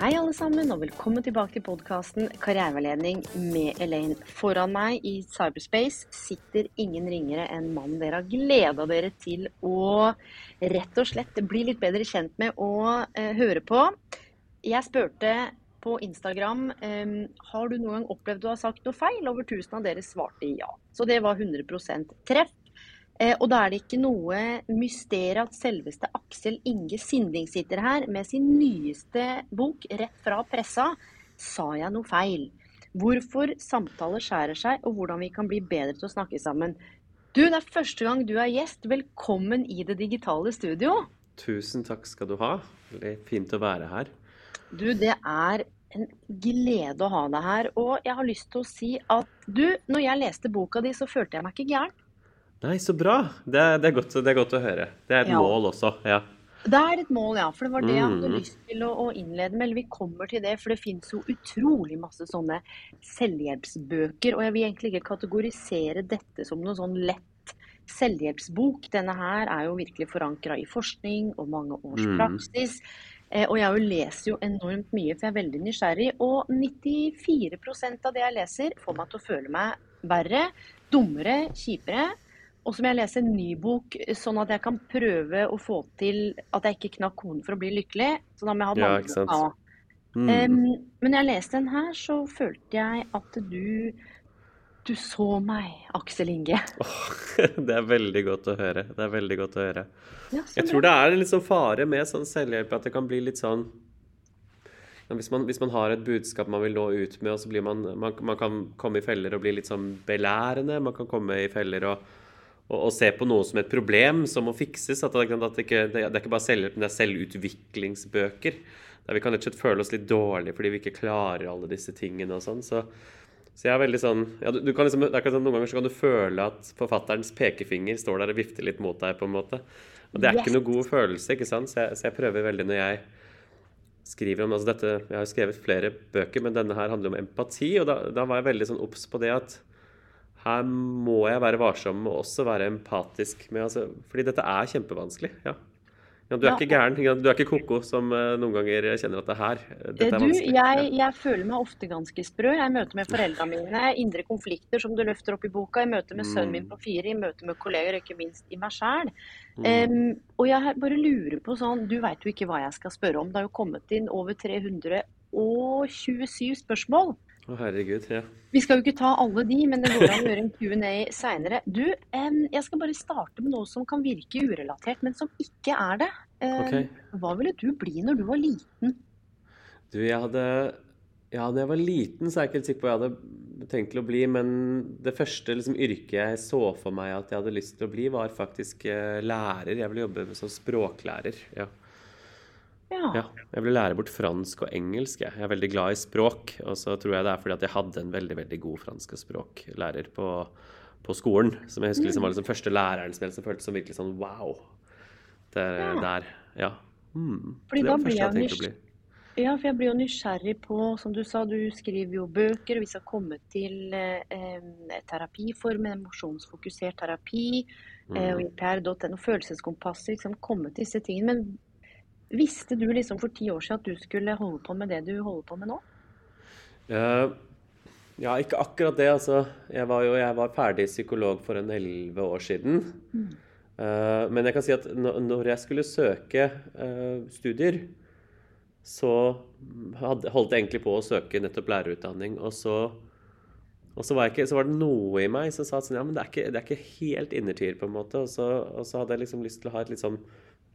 Hei, alle sammen, og velkommen tilbake til podkasten Karriereveiledning med Elaine. Foran meg i cyberspace sitter ingen ringere enn mannen dere har gleda dere til å rett og slett bli litt bedre kjent med og eh, høre på. Jeg spurte på Instagram eh, har du noen gang opplevd du har sagt noe feil. Over 1000 av dere svarte ja. Så det var 100% treff. Eh, og da er det ikke noe mysterium at selveste Aksel Inge Sinding sitter her med sin nyeste bok rett fra pressa. Sa jeg noe feil? Hvorfor samtaler skjærer seg, og hvordan vi kan bli bedre til å snakke sammen. Du, det er første gang du er gjest. Velkommen i det digitale studio. Tusen takk skal du ha. Veldig fint å være her. Du, det er en glede å ha deg her. Og jeg har lyst til å si at du, når jeg leste boka di, så følte jeg meg ikke gæren. Nei, så bra. Det, det, er godt, det er godt, å høre. Det er et Ja. mål også. ja. Det er et mål, ja. For det var det jeg hadde Mhm. lyst til å, innlede med. Eller vi kommer til det, for det finnes jo utrolig masse sånne selvhjelpsbøker. Og jeg vil egentlig ikke kategorisere dette som noe sånn lett selvhjelpsbok. Denne her er jo virkelig forankra i forskning og mange års Mhm. praksis. Mm. Og jeg leser jo enormt mye, for jeg er veldig nysgjerrig. Og 94% av det jeg leser, får meg til å føle meg verre, dummere, kjipere. Og så må jeg lese en ny bok, sånn at jeg kan prøve å få til at jeg ikke knakk koden for å bli lykkelig. Så da må jeg ha mange ja, Mm. um, men når jeg leste den her, så følte jeg at du Du så meg, Aksel Inge. Oh, det er veldig godt å høre. Det er veldig godt å høre. Ja, Jeg tror det er en sånn fare med sånn selvhjelp at det kan bli litt sånn hvis, man, hvis man har et budskap man vil nå ut med, og så blir man, man Man kan komme i feller og bli litt sånn belærende. Man kan komme i feller og, og, å, se på noe som et problem som må fikses. At det, at det, ikke, det er ikke bare selvhjelp, men det er selvutviklingsbøker. Der vi kan rett og slett føle oss litt dårlige fordi vi ikke klarer alle disse tingene og sånn. Så, så jeg er veldig sånn ja, du, du kan liksom, det er sånn, Noen ganger så kan du føle at forfatterens pekefinger står der og vifter litt mot deg, på en måte. Og det er ikke Yes. noe god følelse, ikke sant? Så jeg, så jeg prøver veldig når jeg skriver om altså dette, Jeg har jo skrevet flere bøker, men denne her handler om empati. Og da, da var jeg veldig sånn obs på det at her må jeg være varsom og også være empatisk med altså, Fordi dette er kjempevanskelig. ja. Ja, du er Ja. ikke gæren. Du er ikke ko-ko som eh, noen ganger kjenner at det her eh, Dette er Du, vanskelig. jeg, jeg føler meg ofte ganske sprø. Jeg møter med foreldrene mine, indre konflikter som du løfter opp i boka. Jeg møter med sønnen min Mm. på fire, i møte med kolleger, og ikke minst i meg sjæl. Mm. og jeg bare lurer på sånn Du veit jo ikke hva jeg skal spørre om. Det har jo kommet inn over 327 spørsmål. Å, herregud. Ja. Vi skal jo ikke ta alle de, men det går an å gjøre en Q&A seinere. Du, jeg skal bare starte med noe som kan virke urelatert, men som ikke er det. Em, Ok. Hva ville du bli når du var liten? Du, jeg hadde Ja, da jeg var liten, så er jeg ikke helt sikker på hva jeg hadde tenkt til å bli, men det første liksom, yrket jeg så for meg at jeg hadde lyst til å bli, var faktisk eh, lærer. Jeg ville jobbe som språklærer. Ja. Ja. ja. Jeg ville lære bort fransk og engelsk. Jeg. er veldig glad i språk, og så tror jeg det er fordi at jeg hadde en veldig veldig god fransk og språklærer på, på skolen, som jeg husker liksom var liksom første læreren som jeg liksom følte som virkelig sånn wow. Det er Ja. der. Ja. Mm. Fordi det var det første jeg tenkte å bli. Ja, for jeg blir jo nysgjerrig på, som du sa, du skriver jo bøker, og vi skal komme til eh, em, terapiform, emosjonsfokusert terapi, eh, og Mm. IPR.no, følelseskompasset, liksom komme til disse tingene. Men visste du liksom for ti år siden at du skulle holde på med det du holder på med nå? Uh, ja, ikke akkurat det. Altså, jeg var jo jeg var ferdig psykolog for en elleve år siden. Eh, men jeg kan si at når jeg skulle søke uh, studier, så hadde, holdt jeg egentlig på å søke nettopp lærerutdanning. Og så, og så, var, ikke, så var det noe i meg som sa at sånn, ja, men det er ikke, det er ikke helt innertier, på en måte. Og så, og så hadde jeg liksom lyst til å ha et litt sånn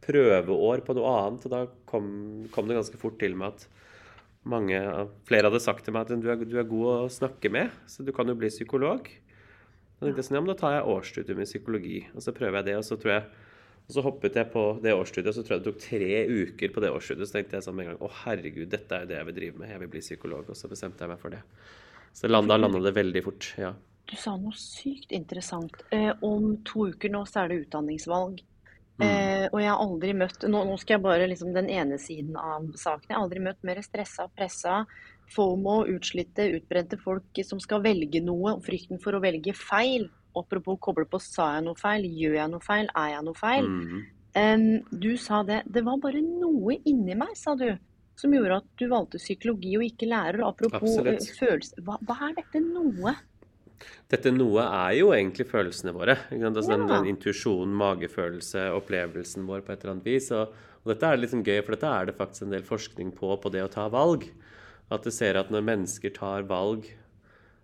prøveår på noe annet. Og da kom, kom det ganske fort til meg at mange, flere hadde sagt til meg at du er, du er god å snakke med, så du kan jo bli psykolog. Da tenkte jeg sånn, ja, men da tar jeg årsstudium i psykologi, og så prøver jeg det, og så tror jeg og så hoppet jeg på det årsstudiet, og så tror jeg det tok tre uker på det årsstudiet. Så tenkte jeg sånn med en gang Å, herregud, dette er jo det jeg vil drive med. Jeg vil bli psykolog. Og så bestemte jeg meg for det. Så landa, landa det veldig fort. Ja. du sa noe sykt interessant. Eh, om to uker nå så er det utdanningsvalg. Mm. Eh, og jeg har aldri møtt nå, nå skal jeg bare liksom den ene siden av saken. Jeg har aldri møtt mer stressa, pressa, FOMO, utslitte, utbrente folk som skal velge noe. Frykten for å velge feil. Apropos koble på sa jeg noe feil, gjør jeg noe feil, er jeg noe feil. Mm. Eh, du sa det. Det var bare noe inni meg, sa du, som gjorde at du valgte psykologi og ikke lærer. Apropos Absolutt. eh, følelser. Hva, hva er dette noe? Dette noe er jo egentlig følelsene våre. Altså den, den intuisjonen, magefølelse, opplevelsen vår på et eller annet vis. Og, og dette er sånn gøy, for dette er det faktisk en del forskning på, på det å ta valg. At du ser at når mennesker tar valg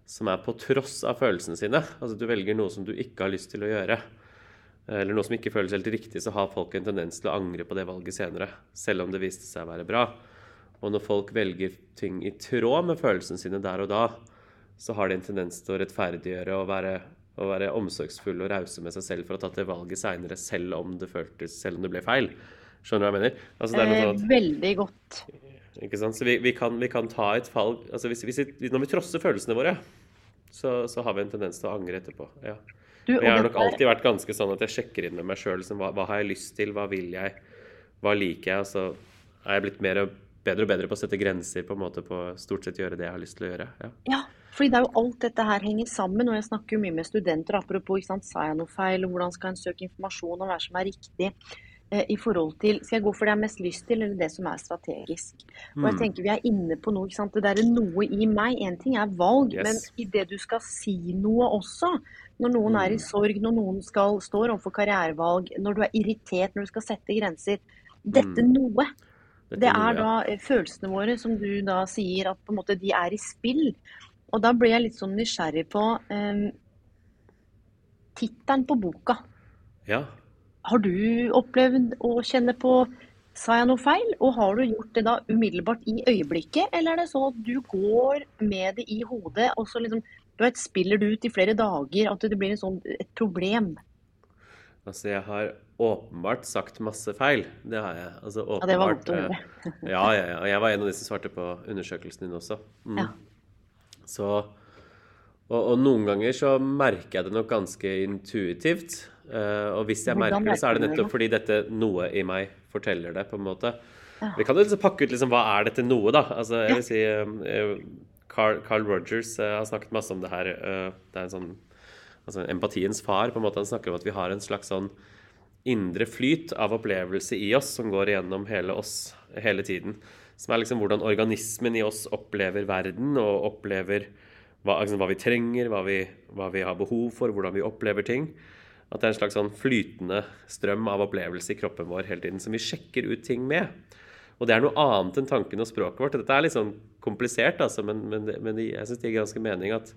som er på tross av følelsene sine, altså du velger noe som du ikke har lyst til å gjøre, eller noe som ikke føles helt riktig, så har folk en tendens til å angre på det valget senere, selv om det viste seg å være bra. Og når folk velger ting i tråd med følelsene sine der og da, så har de en tendens til å rettferdiggjøre og være, å være omsorgsfulle og rause med seg selv for å ha tatt det valget seinere, selv om det føltes, selv om det ble feil. Skjønner du hva jeg mener? Altså, er Eh, sånn at, veldig godt. ikke sant? Så vi, vi, kan, vi kan ta et valg altså hvis, hvis vi, Når vi trosser følelsene våre, så, så har vi en tendens til å angre etterpå. Ja. Du, Og jeg har nok alltid vært ganske sånn at jeg sjekker inn med meg sjøl. Liksom, hva, hva har jeg lyst til? Hva vil jeg? Hva liker jeg? Og så er jeg blitt mer, og- bedre og bedre på å sette grenser på en måte på stort sett gjøre det jeg har lyst til å gjøre. Ja. Ja, fordi det er jo alt dette her henger sammen, og jeg snakker jo mye med studenter apropos, ikke sant, sa jeg noe feil, hvordan skal en søke informasjon om hva som er riktig eh, i forhold til, skal jeg gå for det jeg har mest lyst til, eller det som er strategisk. Og jeg Mm. tenker vi er inne på noe, ikke sant, det der er noe i meg, en ting er valg, Yes. men i det du skal si noe også, når noen er i Mm. sorg, når noen skal, står overfor karrierevalg, når du er irritert, når du skal sette grenser, dette Mm. noe, Dette det noe, er ja. da eh, følelsene våre, som du da sier, at på en måte de er i spill. Og da ble jeg litt sånn nysgjerrig på um, tittelen på boka. ja. Har du opplevd å kjenne på Sa jeg noe feil? Og har du gjort det da umiddelbart i øyeblikket, eller er det sånn at du går med det i hodet, og så liksom du vet, spiller det ut i flere dager, at det blir en sånn, et problem? Altså, jeg har åpenbart sagt masse feil. Det har jeg. Altså, Ja, det var åpenbart. godt å høre. Ja, ja, ja. Og jeg var en av de som svarte på undersøkelsen din også. Mm. Ja. Så, og, og noen ganger så merker jeg det nok ganske intuitivt. Eh, og hvis jeg merker det, så er det nettopp fordi dette noe i meg forteller det, på en måte. Vi kan jo liksom pakke ut liksom, hva er dette noe, da? Altså, jeg vil si eh, Carl, Carl Rogers eh, har snakket masse om det her. det er en sånn altså empatiens far. på en måte Han snakker om at vi har en slags sånn indre flyt av opplevelse i oss som går igjennom hele oss hele tiden. Som er liksom hvordan organismen i oss opplever verden og opplever hva, liksom, hva vi trenger, hva vi, hva vi har behov for, hvordan vi opplever ting. At det er en slags sånn flytende strøm av opplevelse i kroppen vår hele tiden som vi sjekker ut ting med. Og det er noe annet enn tanken og språket vårt. Dette er litt sånn komplisert, altså, men, men, men jeg syns det gir ganske mening at,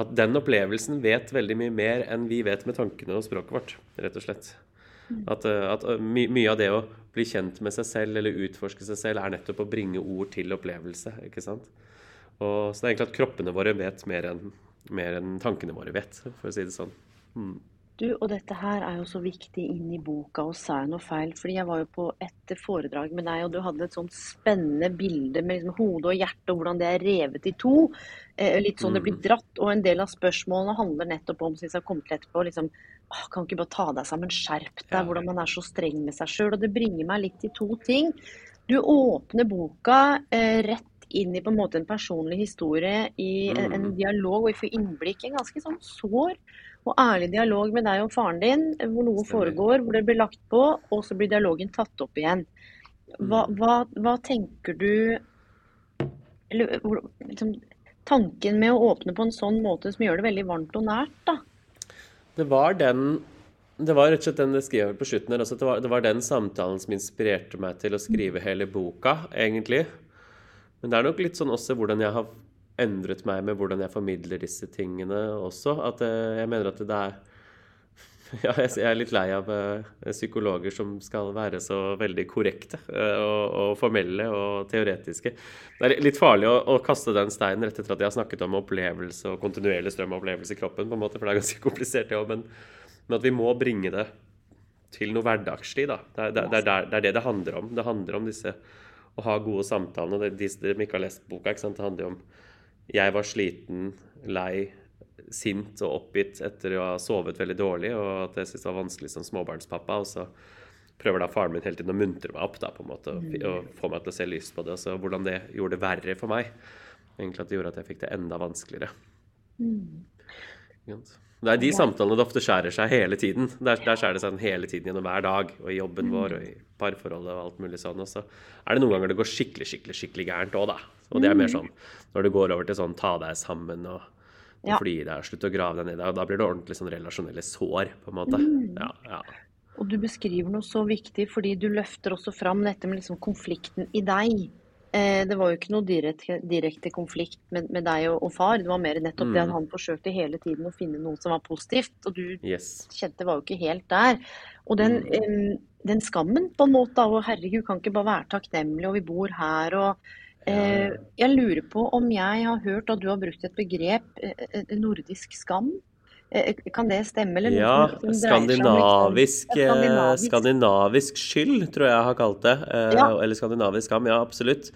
at den opplevelsen vet veldig mye mer enn vi vet med tankene og språket vårt, rett og slett. At, eh, at eh, my, mye av det å bli kjent med seg selv eller utforske seg selv, er nettopp å bringe ord til opplevelse. ikke sant? Og, så det er egentlig at kroppene våre vet mer enn mer enn tankene våre vet, for å si det sånn. Mm. Du, og dette her er jo så viktig inn i boka, og sa jeg noe feil? Fordi jeg var jo på et foredrag med deg, og du hadde et sånt spennende bilde med liksom hode og hjerte, og hvordan det er revet i to. Eh, litt sånn det blir dratt. Og en del av spørsmålene handler nettopp om, som vi skal komme til etterpå, liksom åh, Kan ikke bare ta deg sammen, skjerp deg, hvordan man er så streng med seg sjøl. Og det bringer meg litt til to ting. Du åpner boka eh, rett inn i på en måte en personlig historie, i en, en Mm. dialog, og vi får innblikk i en ganske sånn sår og ærlig dialog med deg og faren din, hvor noe foregår, hvor det blir lagt på, og så blir dialogen tatt opp igjen. Hva, Mm. hva, hva tenker du Eller liksom, tanken med å åpne på en sånn måte som gjør det veldig varmt og nært, da? Det var den det var rett og slett den jeg skrev på slutten her. Altså, det, var, det var den samtalen som inspirerte meg til å skrive hele boka, egentlig. Men det er nok litt sånn også hvordan jeg har endret meg med hvordan jeg formidler disse tingene også. At eh, jeg mener at det er Ja, jeg er litt lei av eh, psykologer som skal være så veldig korrekte eh, og, og formelle og teoretiske. Det er litt farlig å, å kaste den steinen rett etter at jeg har snakket om opplevelse og kontinuerlig strøm av opplevelse i kroppen, på en måte, for det er ganske komplisert, det òg. Men, men at vi må bringe det til noe hverdagslig, da. Det er det, det, er det er det det handler om. Det handler om disse å ha gode samtaler. Det, de de ikke har lest boka, ikke det handler jo om jeg var sliten, lei, sint og oppgitt etter å ha sovet veldig dårlig, og at jeg syntes det var vanskelig som småbarnspappa. Og så prøver da faren min hele tiden å muntre meg opp da, på en måte, og, og få meg til å se lyst på det. Og så hvordan det gjorde det verre for meg. Egentlig at det gjorde at jeg fikk det enda vanskeligere. Mm. Det er de samtalene det ofte skjærer seg hele tiden. Der, der skjærer det seg hele tiden gjennom hver dag. Og i jobben mm. vår og i parforholdet og alt mulig sånn. Og så er det noen ganger det går skikkelig, skikkelig skikkelig gærent òg, da. Og det er mer mm. sånn når det går over til sånn ta deg sammen og, og ja. fly deg, slutt å grave deg ned. Og da blir det ordentlig sånn relasjonelle sår, på en måte. Mm. Ja, ja. Og du beskriver noe så viktig, fordi du løfter også fram dette med liksom konflikten i deg. Eh, det var jo ikke noe direkte, direkte konflikt med, med, deg og, og, far. Det var mer nettopp mm. det at mm. han forsøkte hele tiden å finne noe som var positivt. Og du yes. kjente var jo ikke helt der. Og den, mm. um, den skammen på en måte å herregud, kan ikke bare være takknemlig, og vi bor her og Jeg lurer på om jeg har hørt at du har brukt et begrep, uh, nordisk skam. Kan det stemme? Eller ja, som skandinavisk, liksom, skandinavisk, skandinavisk, skyld, tror jeg jeg har kalt det. Ja. Eller skandinavisk skam, ja absolutt.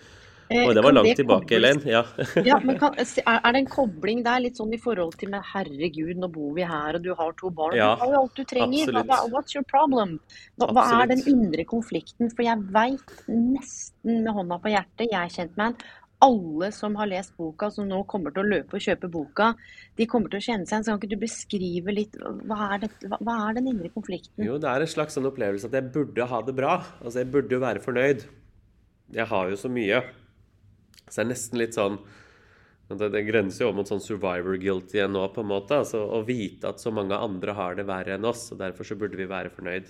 Og det var langt det tilbake, Elaine. Ja. ja, men kan, er det en kobling der, litt sånn i forhold til med herregud, nå bor vi her, og du har to barn. Ja, du har jo alt du trenger. Hva, what's your problem? Hva, hva, er den indre konflikten? For jeg veit nesten med hånda på hjertet, jeg er kjent med en, alle som har lest boka, som nå kommer til å løpe og kjøpe boka, de kommer til å kjenne seg igjen. Så kan ikke du beskrive litt hva er, det, hva er, den indre konflikten? Jo, det er en slags sånn opplevelse at jeg burde ha det bra. Altså, jeg burde jo være fornøyd. Jeg har jo så mye. Så det er nesten litt sånn det, det grenser jo mot sånn survivor guilt igjen nå, på en måte. Altså, å vite at så mange andre har det verre enn oss, og derfor så burde vi være fornøyd.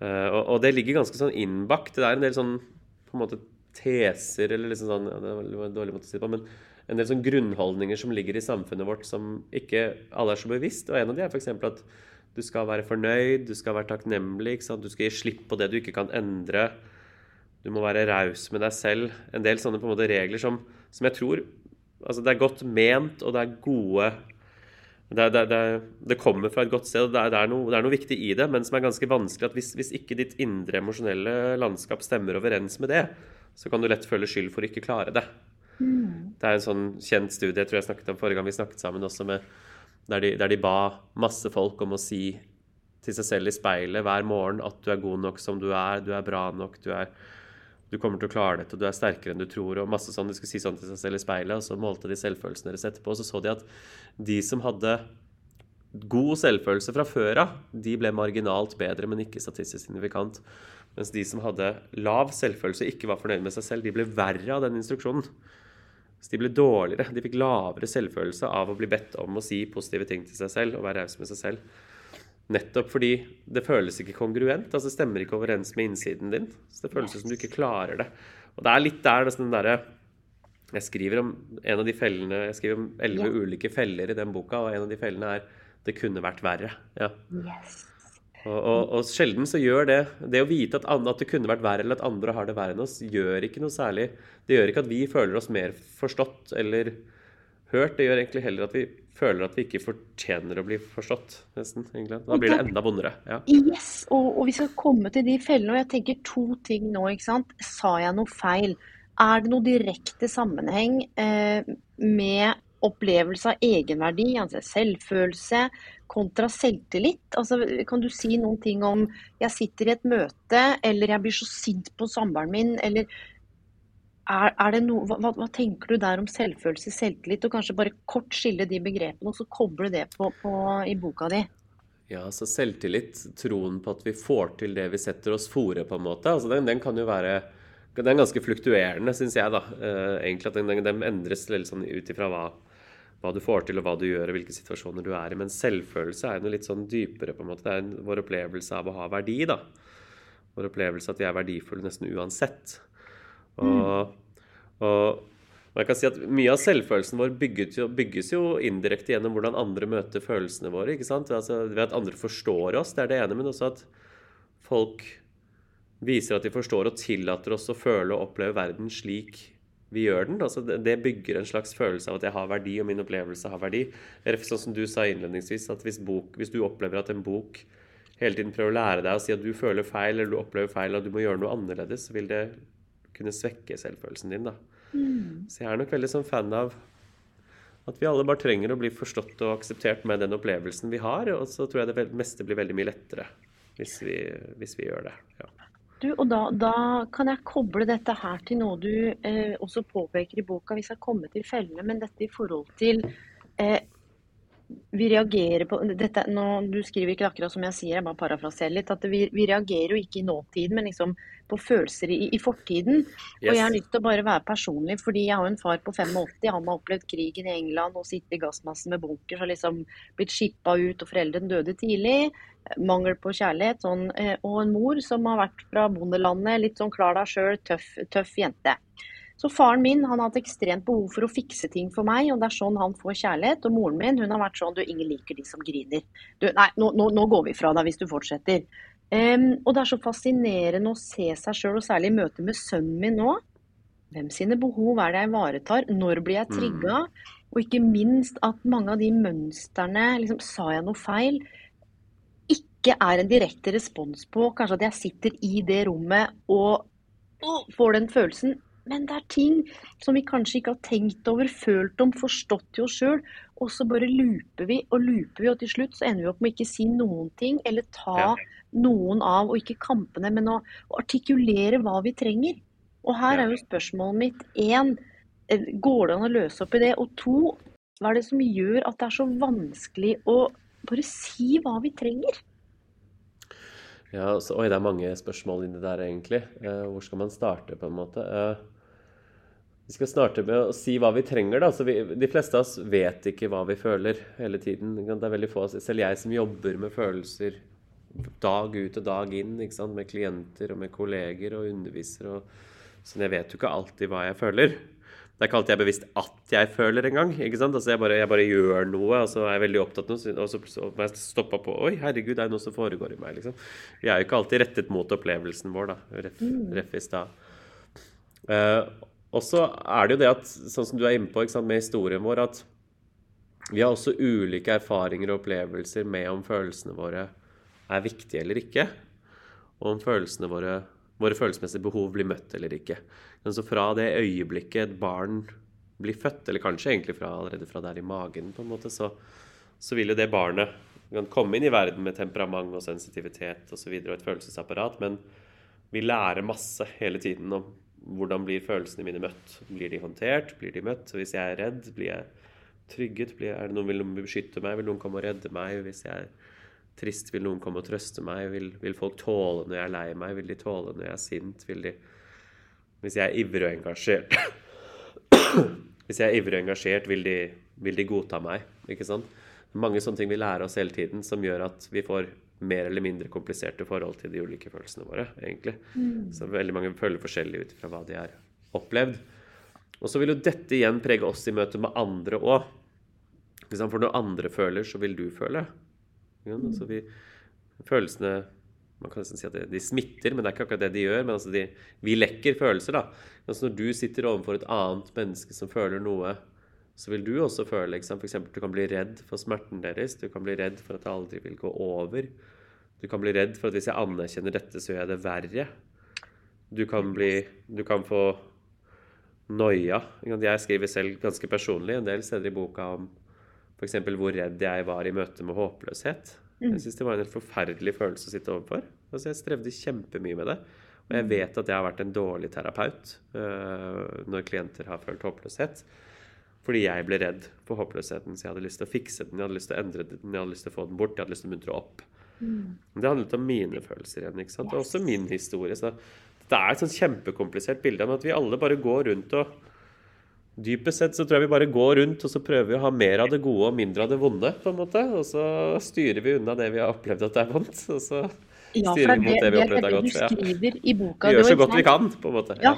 Uh, og, og, det ligger ganske sånn innbakt. Det er en del sånn på en måte teser eller liksom sånn ja, Det var en dårlig måte å si det på, men en del sånn grunnholdninger som ligger i samfunnet vårt som ikke alle er så bevisst. Og en av de er f.eks. at du skal være fornøyd, du skal være takknemlig, du skal gi slipp på det du ikke kan endre. Du må være raus med deg selv. En del sånne på en måte regler som, som jeg tror altså Det er godt ment, og det er gode det, det, det, det, kommer fra et godt sted, og det er, noe, det er, noe, viktig i det, men som er ganske vanskelig. at Hvis, hvis ikke ditt indre emosjonelle landskap stemmer overens med det, så kan du lett føle skyld for å ikke klare det. Mm. Det er en sånn kjent studie jeg tror jeg snakket om forrige gang vi snakket sammen også, med, der, de, der de ba masse folk om å si til seg selv i speilet hver morgen at du er god nok som du er, du er bra nok, du, er, du kommer til å klare dette, du er sterkere enn du tror, og masse sånn. De skulle si sånn til seg selv i speilet, og så målte de selvfølelsen deres etterpå, og så så de at de som hadde god selvfølelse fra før av, de ble marginalt bedre, men ikke statistisk signifikant. Mens de som hadde lav selvfølelse og ikke var fornøyd med seg selv, de ble verre av den instruksjonen. Så de ble dårligere. De fikk lavere selvfølelse av å bli bedt om å si positive ting til seg selv og være rause med seg selv. Nettopp fordi det føles ikke kongruent. altså Det stemmer ikke overens med innsiden din. Så Det føles som du ikke klarer det. Og det er litt der den derre Jeg skriver om en av de fellene Jeg skriver om elleve ja. ulike feller i den boka, og en av de fellene er 'Det kunne vært verre'. Ja. Yes. Og, og, og, sjelden så gjør det Det å vite at, at, det kunne vært verre, eller at andre har det verre enn oss, gjør ikke noe særlig. Det gjør ikke at vi føler oss mer forstått eller hørt. Det gjør egentlig heller at vi føler at vi ikke fortjener å bli forstått. nesten, egentlig. Da blir det enda vondere. Ja. Yes, og, og, vi skal komme til de fellene. Og jeg tenker to ting nå. ikke sant? Sa jeg noe feil? Er det noe direkte sammenheng eh, med opplevelse av egenverdi, altså selvfølelse, kontra selvtillit? Altså, kan du si noen ting om jeg sitter i et møte, eller jeg blir så sint på samboeren min, eller er, er no, hva, hva, tenker du der om selvfølelse, selvtillit, og kanskje bare kort skille de begrepene, og så koble det på, på, i boka di? Ja, altså selvtillit, troen på at vi får til det vi setter oss fore, på en måte. Altså den, den kan jo være Den er ganske fluktuerende, syns jeg, da. Uh, egentlig at den, den, endres sånn ut ifra hva hva du får til, og hva du gjør, og hvilke situasjoner du er i. Men selvfølelse er noe litt sånn dypere, på en måte. Det er vår opplevelse av å ha verdi, da. Vår opplevelse av at vi er verdifulle nesten uansett. Og, og, man kan si at Mye av selvfølelsen vår bygges jo, bygges jo, indirekte gjennom hvordan andre møter følelsene våre. ikke sant? Altså, ved at andre forstår oss, det er det ene, men også at folk viser at de forstår og tillater oss å føle og oppleve verden slik vi gjør den. Altså det, bygger en slags følelse av at jeg har verdi, og min opplevelse har verdi. Sånn som du sa innledningsvis, at hvis, bok, hvis, du opplever at en bok hele tiden prøver å lære deg å si at du føler feil, eller du opplever feil, og du må gjøre noe annerledes, så vil det kunne svekke selvfølelsen din. da. Mm. Så jeg er nok veldig sånn fan av at vi alle bare trenger å bli forstått og akseptert med den opplevelsen vi har. Og så tror jeg det meste blir veldig mye lettere hvis vi, hvis vi gjør det. Ja. Du, og da, da, kan jeg koble dette her til noe du eh, også påpeker i boka. Vi skal komme til fellene, men dette i forhold til eh, vi reagerer på dette, nå, Du skriver ikke akkurat som jeg sier, jeg bare parafraserer litt. at vi, vi, reagerer jo ikke i nåtiden, men liksom på følelser i, i fortiden. Yes. Og jeg har lyst til å bare være personlig, fordi jeg har en far på 85. Han har opplevd krigen i England og sitter i gassmassen med bunkers og liksom blitt skippa ut, og foreldrene døde tidlig. Mangel på kjærlighet. Sånn, eh, og en mor som har vært fra bondelandet, litt sånn klar deg sjøl, tøff, tøff jente. Så faren min han har hatt ekstremt behov for å fikse ting for meg, og det er sånn han får kjærlighet. Og moren min hun har vært sånn Du, ingen liker de som griner. Du, nei, nå, nå, nå, går vi fra deg hvis du fortsetter. Um, og det er så fascinerende å se seg sjøl, og særlig i møte med sønnen min nå. Hvem sine behov er det jeg ivaretar? Når blir jeg trigga? Mm. Og ikke minst at mange av de mønstrene liksom, Sa jeg noe feil? Ikke er en direkte respons på kanskje at jeg sitter i det rommet og får den følelsen. Men det er ting som vi kanskje ikke har tenkt over, følt om, forstått i oss sjøl. Og så bare looper vi og looper vi, og til slutt så ender vi opp med ikke si noen ting. Eller ta ja. noen av, og ikke kampene, men å, å, artikulere hva vi trenger. Og her er jo spørsmålet mitt én eh, Går det an å løse opp i det? Og to, hva er det som gjør at det er så vanskelig å bare si hva vi trenger? Ja, så, Oi, det er mange spørsmål inni der, egentlig. Eh, hvor skal man starte, på en måte? Eh, vi skal starte med å si hva vi trenger. da. Vi, de fleste av oss vet ikke hva vi føler hele tiden. Det er veldig få, Selv jeg som jobber med følelser dag ut og dag inn, med klienter og med kolleger og undervisere, og, sånn, jeg vet jo ikke alltid hva jeg føler. Det er ikke alltid jeg er bevisst at jeg føler engang. Altså jeg, bare, jeg bare gjør noe, og så er jeg veldig opptatt av noe, og så, så må jeg stoppe på Oi, herregud, det er noe som foregår i meg. liksom. Vi er jo ikke alltid rettet mot opplevelsen vår, da. Ref, mm. ref i stad. Uh, og så er det jo det at, sånn som du er inne på sant, med historien vår, at vi har også ulike erfaringer og opplevelser med om følelsene våre er viktige eller ikke. Og om følelsene våre, våre følelsesmessige behov blir møtt eller ikke. Men Så fra det øyeblikket et barn blir født, eller kanskje egentlig fra, allerede fra der i magen, på en måte, så, så vil jo det barnet kan komme inn i verden med temperament og sensitivitet og, så videre, og et følelsesapparat, men vi lærer masse hele tiden om hvordan blir følelsene mine møtt? Blir de håndtert? Blir de møtt? Hvis jeg er redd, blir jeg trygget? Blir jeg, er det noen vil noen beskytte meg? Vil noen komme og redde meg? Hvis jeg er trist, vil noen komme og trøste meg? Vil, vil folk tåle når jeg er lei meg? Vil de tåle når jeg er sint? Vil de Hvis jeg er ivrig og engasjert Hvis jeg er ivrig og engasjert, vil de, vil de godta meg? Ikke sant? Mange sånne ting vi lærer oss hele tiden, som gjør at vi får mer eller mindre kompliserte forhold til de ulike følelsene våre. egentlig. Mm. Så veldig mange føler forskjellig ut fra hva de har opplevd. Og så vil jo dette igjen prege oss i møte med andre òg. For når andre føler, så vil du føle. Ja, mm. altså vi, følelsene man kan nesten si at de smitter, men det er ikke akkurat det de gjør. Men altså de, vi lekker følelser. da. Altså Når du sitter overfor et annet menneske som føler noe, så vil du også føle liksom, F.eks. du kan bli redd for smerten deres. Du kan bli redd for at det aldri vil gå over. Du kan bli redd for at hvis jeg anerkjenner dette, så gjør jeg det verre. Du kan, bli, du kan få noia. Jeg skriver selv ganske personlig en del steder i boka om f.eks. hvor redd jeg var i møte med håpløshet. Mm. Jeg syns det var en helt forferdelig følelse å sitte overfor. Altså, jeg strevde kjempemye med det. Og jeg vet at jeg har vært en dårlig terapeut uh, når klienter har følt håpløshet. Fordi jeg ble redd for håpløsheten, så jeg hadde lyst til å fikse den, jeg hadde lyst til å endre den, jeg hadde lyst til å få den bort, jeg hadde lyst til å muntre opp. Mm. Det handlet om mine følelser igjen. ikke sant? Og også min historie. Så det er et sånn kjempekomplisert bilde av at vi alle bare går rundt og Dypest sett så tror jeg vi bare går rundt og så prøver vi å ha mer av det gode og mindre av det vonde. på en måte, Og så styrer vi unna det vi har opplevd at det er vondt. Og så ja, styrer vi mot det, det vi har opplevd er godt. Ja. I boka, Vi gjør så godt vi kan, på en måte. Ja.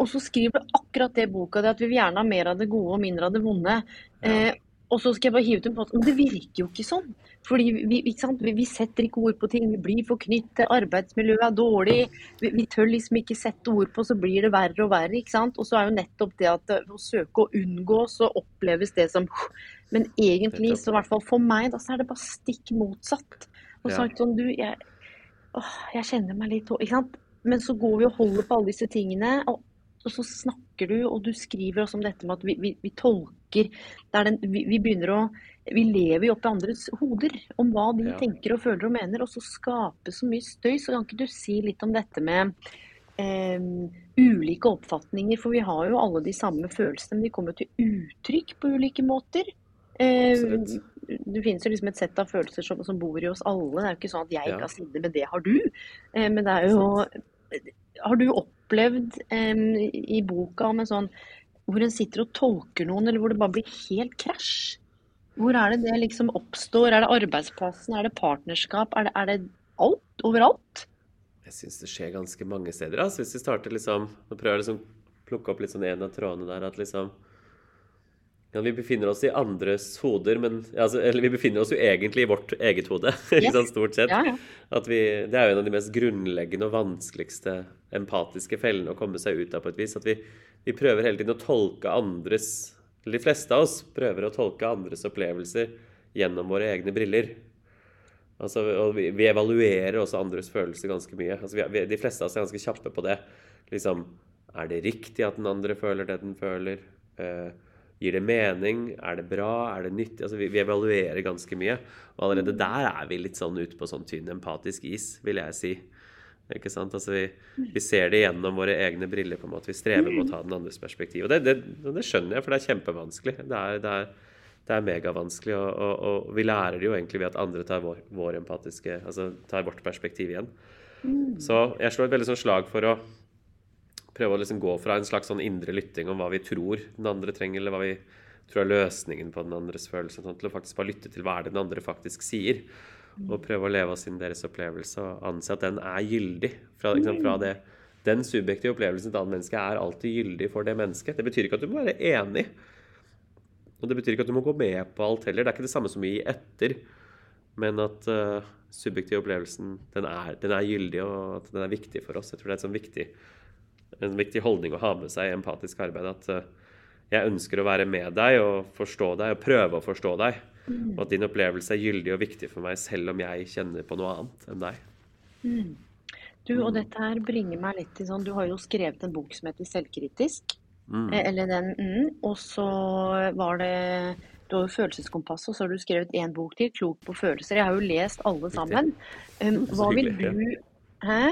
Og så skriver du akkurat det i boka, di, at vi vil gjerne ha mer av det gode og mindre av det vonde. Ja. Eh, og så skal jeg bare hive ut en post. Men det virker jo ikke sånn. Fordi vi, vi, vi, setter ikke ord på ting. Vi blir forknyttet. Arbeidsmiljøet er dårlig. Vi, vi, tør liksom ikke sette ord på, så blir det verre og verre. ikke sant? Og så er jo nettopp det at å søke å unngå, så oppleves det som Men egentlig, så i hvert fall for meg, da, så er det bare stikk motsatt. Og sagt sånn Du, jeg, åh, jeg kjenner meg litt Ikke sant? Men så går vi og holder på alle disse tingene. og og så snakker du, og du skriver også om dette med at vi, vi, vi tolker den, vi, vi, begynner å Vi lever jo opp i andres hoder om hva de ja. tenker og føler og mener, og så skaper så mye støy. Så kan ikke du si litt om dette med eh, ulike oppfatninger? For vi har jo alle de samme følelsene, men de kommer til uttrykk på ulike måter. Eh, det finnes jo liksom et sett av følelser som, som, bor i oss alle. Det er jo ikke sånn at jeg ikke har sinne, men det har du. Eh, men det er jo Har du opplevd um, i boka med sånn hvor en sitter og tolker noen, eller hvor det bare blir helt krasj? Hvor er det det liksom oppstår? Er det arbeidsplassen, er det partnerskap, er det, er det alt? Overalt? Jeg syns det skjer ganske mange steder. Altså. Hvis vi starter liksom Nå prøver jeg liksom plukke opp litt sånn en av trådene der. at liksom ja, Vi befinner oss i andres hoder, men altså, Eller vi befinner oss jo egentlig i vårt eget hode, ikke sant, stort sett. Ja, ja. Vi, det er jo en av de mest grunnleggende og vanskeligste empatiske fellene å komme seg ut av på et vis. At vi, vi prøver hele tiden å tolke andres Eller de fleste av oss prøver å tolke andres opplevelser gjennom våre egne briller. Altså, og vi, vi evaluerer også andres følelser ganske mye. Altså, vi, de fleste av oss er ganske kjappe på det. Liksom, Er det riktig at den andre føler det den føler? Uh, Gir det mening? Er det bra? Er det nyttig? Altså, vi, vi, evaluerer ganske mye. Og allerede der er vi litt sånn ute på sånn tynn empatisk is, vil jeg si. Ikke sant? Altså, vi, vi, ser det gjennom våre egne briller. på en måte. Vi strever med å ta den andres perspektiv. Og det, det, det skjønner jeg, for det er kjempevanskelig. Det er, det er, det er megavanskelig. Og, og, og, vi lærer det jo egentlig ved at andre tar vår, vår empatiske, altså tar vårt perspektiv igjen. Så jeg slår et veldig sånn slag for å prøve å liksom gå fra en slags sånn indre lytting om hva vi tror den andre trenger, eller hva vi tror er løsningen på den andres følelse, sånn, til å faktisk bare lytte til hva er det den andre faktisk sier. Og prøve å leve oss inn deres opplevelse og anse at den er gyldig. Fra, liksom, fra det, den subjektive opplevelsen til et annet menneske er alltid gyldig for det mennesket. Det betyr ikke at du må være enig. Og det betyr ikke at du må gå med på alt heller. Det er ikke det samme som å gi etter. Men at uh, subjektiv opplevelsen den er, den er, gyldig, og at den er viktig for oss. Jeg tror det er et sånn viktig en viktig holdning å ha med seg i empatisk arbeid. At eh, jeg ønsker å være med deg og forstå deg og prøve å forstå deg. Mm. Og at din opplevelse er gyldig og viktig for meg, selv om jeg kjenner på noe annet enn deg. Mm. Du, og dette her bringer meg litt til sånn Du har jo skrevet en bok som heter 'Selvkritisk'. Mm. Eh, eller den mm, Og så var det du har jo Følelseskompass, og så har du skrevet én bok til, 'Klok på følelser'. Jeg har jo lest alle sammen. Um, hva vil du Hæ?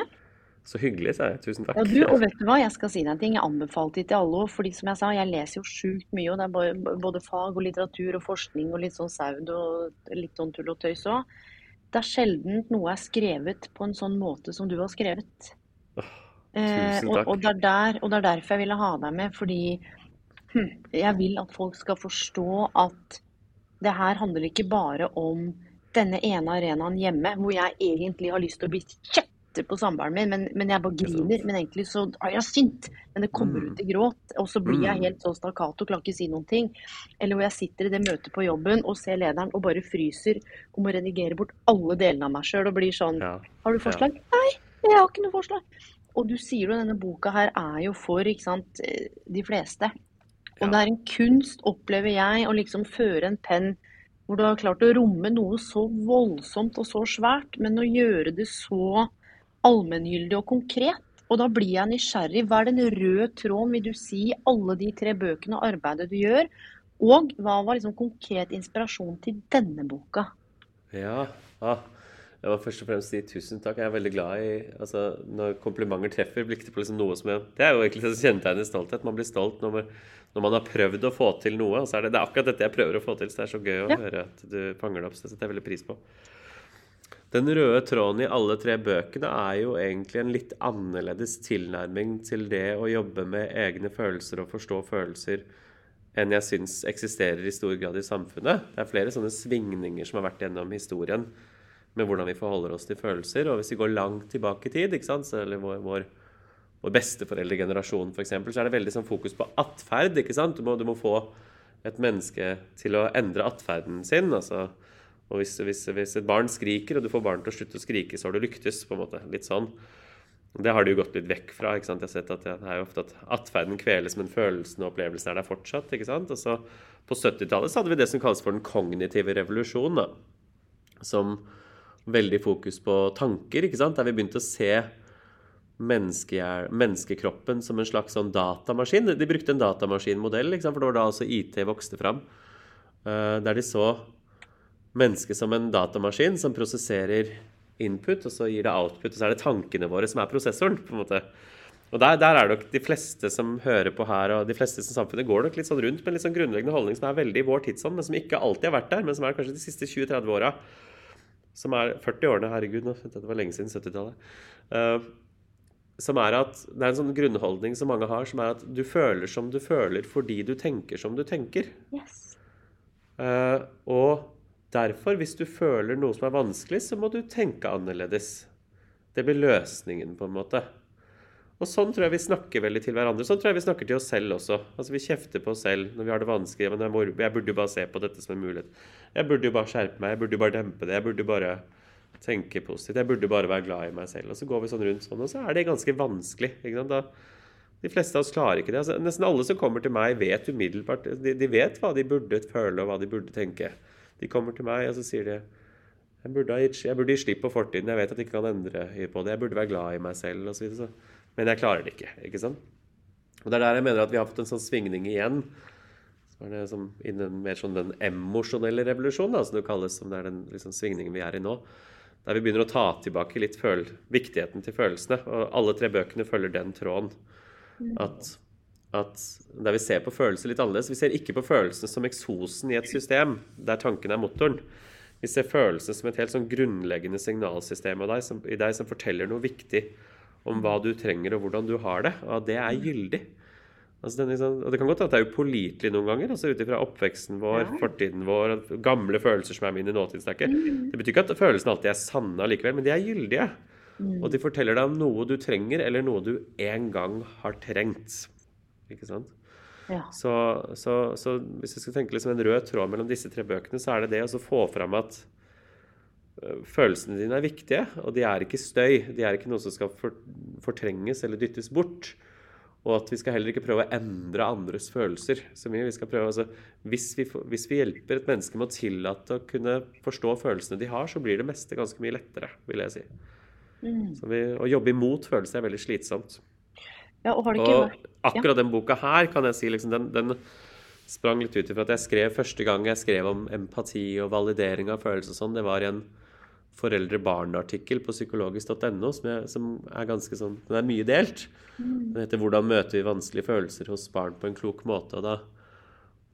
Så hyggelig, sa jeg. Tusen takk. Ja, du, og vet du hva, jeg skal si deg en ting. Jeg anbefalte det til alle. fordi som jeg sa, jeg leser jo sjukt mye. og Det er både fag og litteratur og forskning og litt sånn saud og litt sånn tull og tøys òg. Det er sjelden noe er skrevet på en sånn måte som du har skrevet. Oh, tusen takk. Eh, og, og, det der, og, det er derfor jeg ville ha deg med. Fordi hm, jeg vil at folk skal forstå at det her handler ikke bare om denne ene arenaen hjemme, hvor jeg egentlig har lyst til å bli kjøpt på samboeren min, men, men, jeg bare griner. Men egentlig så er jeg sint. Men det kommer mm. ut i gråt. Og så blir jeg mm. helt sånn stakkato, klarer ikke si noen ting. Eller hvor jeg sitter i det møtet på jobben og ser lederen og bare fryser og må redigere bort alle delene av meg sjøl og blir sånn ja. Har du forslag? Ja. Nei, jeg har ikke noe forslag. Og du sier jo denne boka her er jo for ikke sant, eh, de fleste. Og ja. det er en kunst, opplever jeg, å liksom føre en penn hvor du har klart å romme noe så voldsomt og så svært, men å gjøre det så allmenngyldig og konkret. Og da blir jeg nysgjerrig. Hva er den røde tråden, vil du si, i alle de tre bøkene og arbeidet du gjør? Og hva var liksom konkret inspirasjon til denne boka? Ja, ah, jeg må først og fremst si tusen takk. Jeg er veldig glad i altså, Når komplimenter treffer, blikk på liksom noe som jeg, Det er jo egentlig det som kjennetegner stolthet. Man blir stolt når man, når man, har prøvd å få til noe. Og så er det, det er akkurat dette jeg prøver å få til, så det er så gøy å ja. høre at du fanger det opp. Så det setter jeg veldig pris på. Den røde tråden i alle tre bøkene er jo egentlig en litt annerledes tilnærming til det å jobbe med egne følelser og forstå følelser enn jeg syns eksisterer i stor grad i samfunnet. Det er flere sånne svingninger som har vært gjennom historien med hvordan vi forholder oss til følelser. Og hvis vi går langt tilbake i tid, eller vår, vår, vår besteforeldregenerasjon f.eks., så er det veldig sånn fokus på atferd. Du du må få et menneske til å endre atferden sin. altså og hvis, hvis, hvis, et barn skriker, og du får barnet til å slutte å skrike, så har du lyktes. på en måte, litt sånn. Det har de jo gått litt vekk fra. ikke sant? Jeg har sett at Det er jo ofte at atferden kveles, men følelsen og opplevelsen er der fortsatt. ikke sant? Og så På 70-tallet så hadde vi det som kalles for den kognitive revolusjonen. da, Som veldig fokus på tanker, ikke sant? der vi begynte å se menneskekroppen som en slags sånn datamaskin. De brukte en datamaskinmodell, for det var da altså IT vokste fram. Uh, der de så mennesket som en datamaskin som prosesserer input, og så gir det output. Og så er det tankene våre som er prosessoren. på en måte. Og der, der, er nok de fleste som hører på her, og de fleste som samfunnet går nok litt sånn rundt med en litt sånn grunnleggende holdning som er veldig i vår tidsånd, men som ikke alltid har vært der, men som er kanskje de siste 20-30 åra. Som er 40 årene, herregud, nå, det var lenge siden 70-tallet. Uh, eh, som er at Det er en sånn grunnholdning som mange har, som er at du føler som du føler fordi du tenker som du tenker. Yes. Uh, og derfor, hvis du føler noe som er vanskelig, så må du tenke annerledes. Det blir løsningen, på en måte. Og sånn tror jeg vi snakker veldig til hverandre. Sånn tror jeg vi snakker til oss selv også. Altså Vi kjefter på oss selv når vi har det vanskelig. Men jeg, må, jeg burde jo bare se på dette som en mulighet. Jeg burde jo bare skjerpe meg. Jeg burde jo bare dempe det. Jeg burde jo bare tenke positivt. Jeg burde bare være glad i meg selv. Og så går vi sånn rundt sånn, og så er det ganske vanskelig. Da, de fleste av oss klarer ikke det. Altså, nesten alle som kommer til meg, vet umiddelbart de, de, vet hva de burde føle, og hva de burde tenke. De kommer til meg, og så sier de jeg burde, gitt, jeg burde gi slipp på fortiden. Jeg vet at jeg ikke kan endre på det. Jeg burde være glad i meg selv osv. Men jeg klarer det ikke. ikke sant? Og Det er der jeg mener at vi har fått en sånn svingning igjen. Så er det som innen mer sånn den emosjonelle revolusjonen, da, som det kalles, som det er den liksom, svingningen vi er i nå. Der vi begynner å ta tilbake litt viktigheten til følelsene. Og alle tre bøkene følger den tråden. At, at der vi ser på følelser litt annerledes. Vi ser ikke på følelsene som eksosen i et system der tanken er motoren. Vi ser følelsene som et helt sånn grunnleggende signalsystem i deg, som, i deg som forteller noe viktig om hva du trenger og hvordan du har det. Og det er gyldig. Altså, liksom, og Det kan godt at det er upålitelig noen ganger, altså ut ifra oppveksten vår, ja. fortiden vår, gamle følelser som er mine nåtidsdekker. Mm. Det betyr ikke at følelsene alltid er sanne allikevel, men de er gyldige. Mm. Og de forteller deg om noe du trenger, eller noe du en gang har trengt. Ikke sant? Ja. Så, så, så, hvis vi skal tenke liksom en rød tråd mellom disse tre bøkene, så er det det å få fram at Eh, følelsene dine er viktige, og de er ikke støy. De er ikke noe som skal fortrenges eller dyttes bort. Og at vi skal heller ikke prøve å endre andres følelser så mye. Vi skal prøve, altså, hvis, vi, hvis, vi, hjelper et menneske med å tillate å kunne forstå følelsene de har, så blir det meste ganske mye lettere, vil jeg si. Mm. Vi, å jobbe imot følelser er veldig slitsomt. Ja, og, og akkurat den boka her kan jeg si liksom, den, den sprang litt ut ifra at jeg skrev første gang jeg skrev om empati og validering av følelser og sånn, det var i en foreldre-barn-artikkel på psykologisk.no som, som, er ganske sånn Den er mye delt. Mm. Den heter 'Hvordan møter vi vanskelige følelser hos barn på en klok måte'. og da,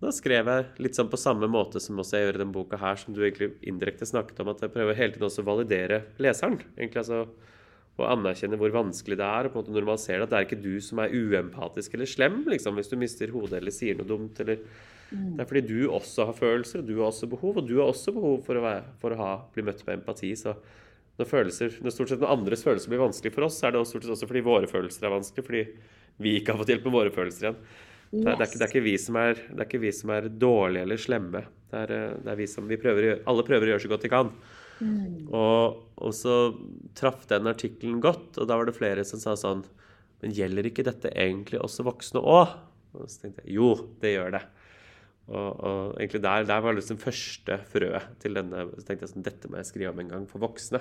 da skrev jeg litt sånn på samme måte som også jeg gjør i denne boka her, som du egentlig indirekte snakket om, at jeg prøver hele tiden også å validere leseren. egentlig altså og anerkjenne hvor vanskelig det er, og på en måte normalisere det. At det er ikke du som er uempatisk eller slem liksom, hvis du mister hodet eller sier noe dumt. eller Mm. Det er fordi du også har følelser, og du har også behov. Og du har også behov for å, være, for å ha, bli møtt med empati. Så når, følelser, når, stort sett når andres følelser blir vanskelig for oss, så er det også, stort sett også fordi våre følelser er vanskelig. Fordi vi ikke har fått hjelp med våre følelser igjen. Yes. Det, er, det, er ikke, det, er ikke, vi som er, det er ikke vi som er dårlige eller slemme. Det er, eh, det er vi som vi prøver, Alle prøver å gjøre så godt de kan. Mm. Og, og, så traff den artikkelen godt, og da var det flere som sa sånn Men gjelder ikke dette egentlig også voksne òg? Og så tenkte jeg jo, det gjør det. Og, og, egentlig der, der var liksom første frøet til denne. Så tenkte jeg sånn, dette må jeg skrive om en gang for voksne.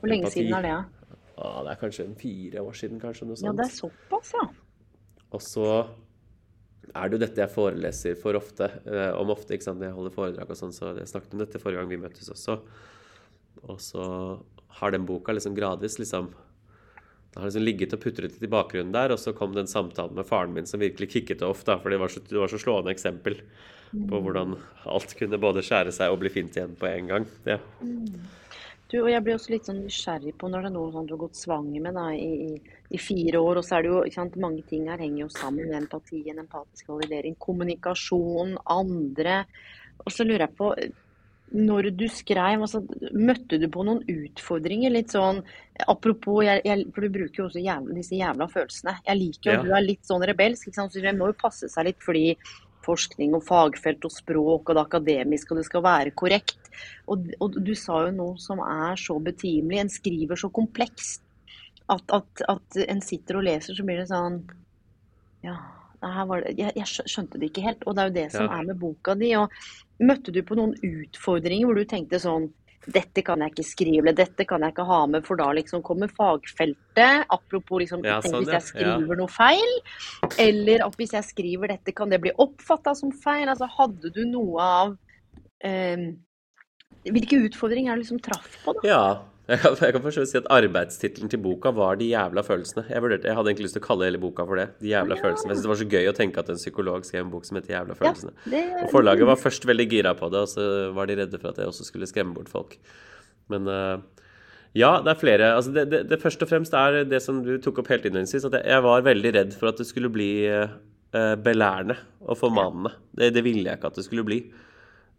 Hvor lenge Empati. siden er det? Ja, det er kanskje en fire år siden. kanskje noe sånt. Ja, det er såpass, ja. Og så er det jo dette jeg foreleser for ofte. Eh, om ofte, ikke sant, jeg holder foredrag og sånn. Så jeg snakket om dette forrige gang vi møttes også. Og så har den boka liksom gradvis liksom det har liksom ligget og putret litt i bakgrunnen der, og så kom den samtalen med faren min som virkelig kicket off, da, for det var så, det var så slående eksempel på hvordan alt kunne både skjære seg og bli fint igjen på en gang. Ja. Du, og jeg blir også litt sånn nysgjerrig på når det er noe sånn du har gått svanger med da, i, i, i, fire år, og så er det jo ikke sant, mange ting her henger jo sammen empati, en empatisk validering, kommunikasjon, andre. Og så lurer jeg på når du skrev, altså, møtte du på noen utfordringer? Litt sånn Apropos, jeg, jeg, for du bruker jo også jævla, disse jævla følelsene. Jeg liker jo ja. at du er litt sånn rebelsk. ikke sant? Så det må jo passe seg litt fordi forskning og fagfelt og språk og det akademiske, og det skal være korrekt. Og, og du sa jo noe som er så betimelig. En skriver så komplekst at, at, at en sitter og leser, så blir det sånn Ja, det, jeg, jeg, skjønte det ikke helt. Og det er jo det som ja. er med boka di. og Møtte du på noen utfordringer hvor du tenkte sånn dette kan jeg ikke skrive, dette kan jeg ikke ha med, for da liksom kommer fagfeltet. Apropos liksom, Ja, sånn, hvis jeg ja. skriver noe feil. Eller at hvis jeg skriver dette, kan det bli oppfatta som feil. Altså, hadde du noe av eh, Hvilke utfordringer er du liksom traff på, da? Ja. Jeg kan, jeg kan si at Arbeidstittelen til boka var 'De jævla følelsene'. Jeg, vurderte, jeg hadde egentlig lyst til å kalle hele boka for det. 'De jævla Ja. følelsene'. Jeg synes det var så gøy å tenke at en psykolog skrev en bok som heter 'Jævla følelsene'. det, Og Forlaget var først veldig gira på det, og så var de redde for at jeg også skulle skremme bort folk. Men uh, ja, det er flere. Altså det, det, det først og fremst er det som du tok opp helt innledningsvis, at jeg, jeg var veldig redd for at det skulle bli uh, belærende og formanende. Det, det ville jeg ikke at det skulle bli.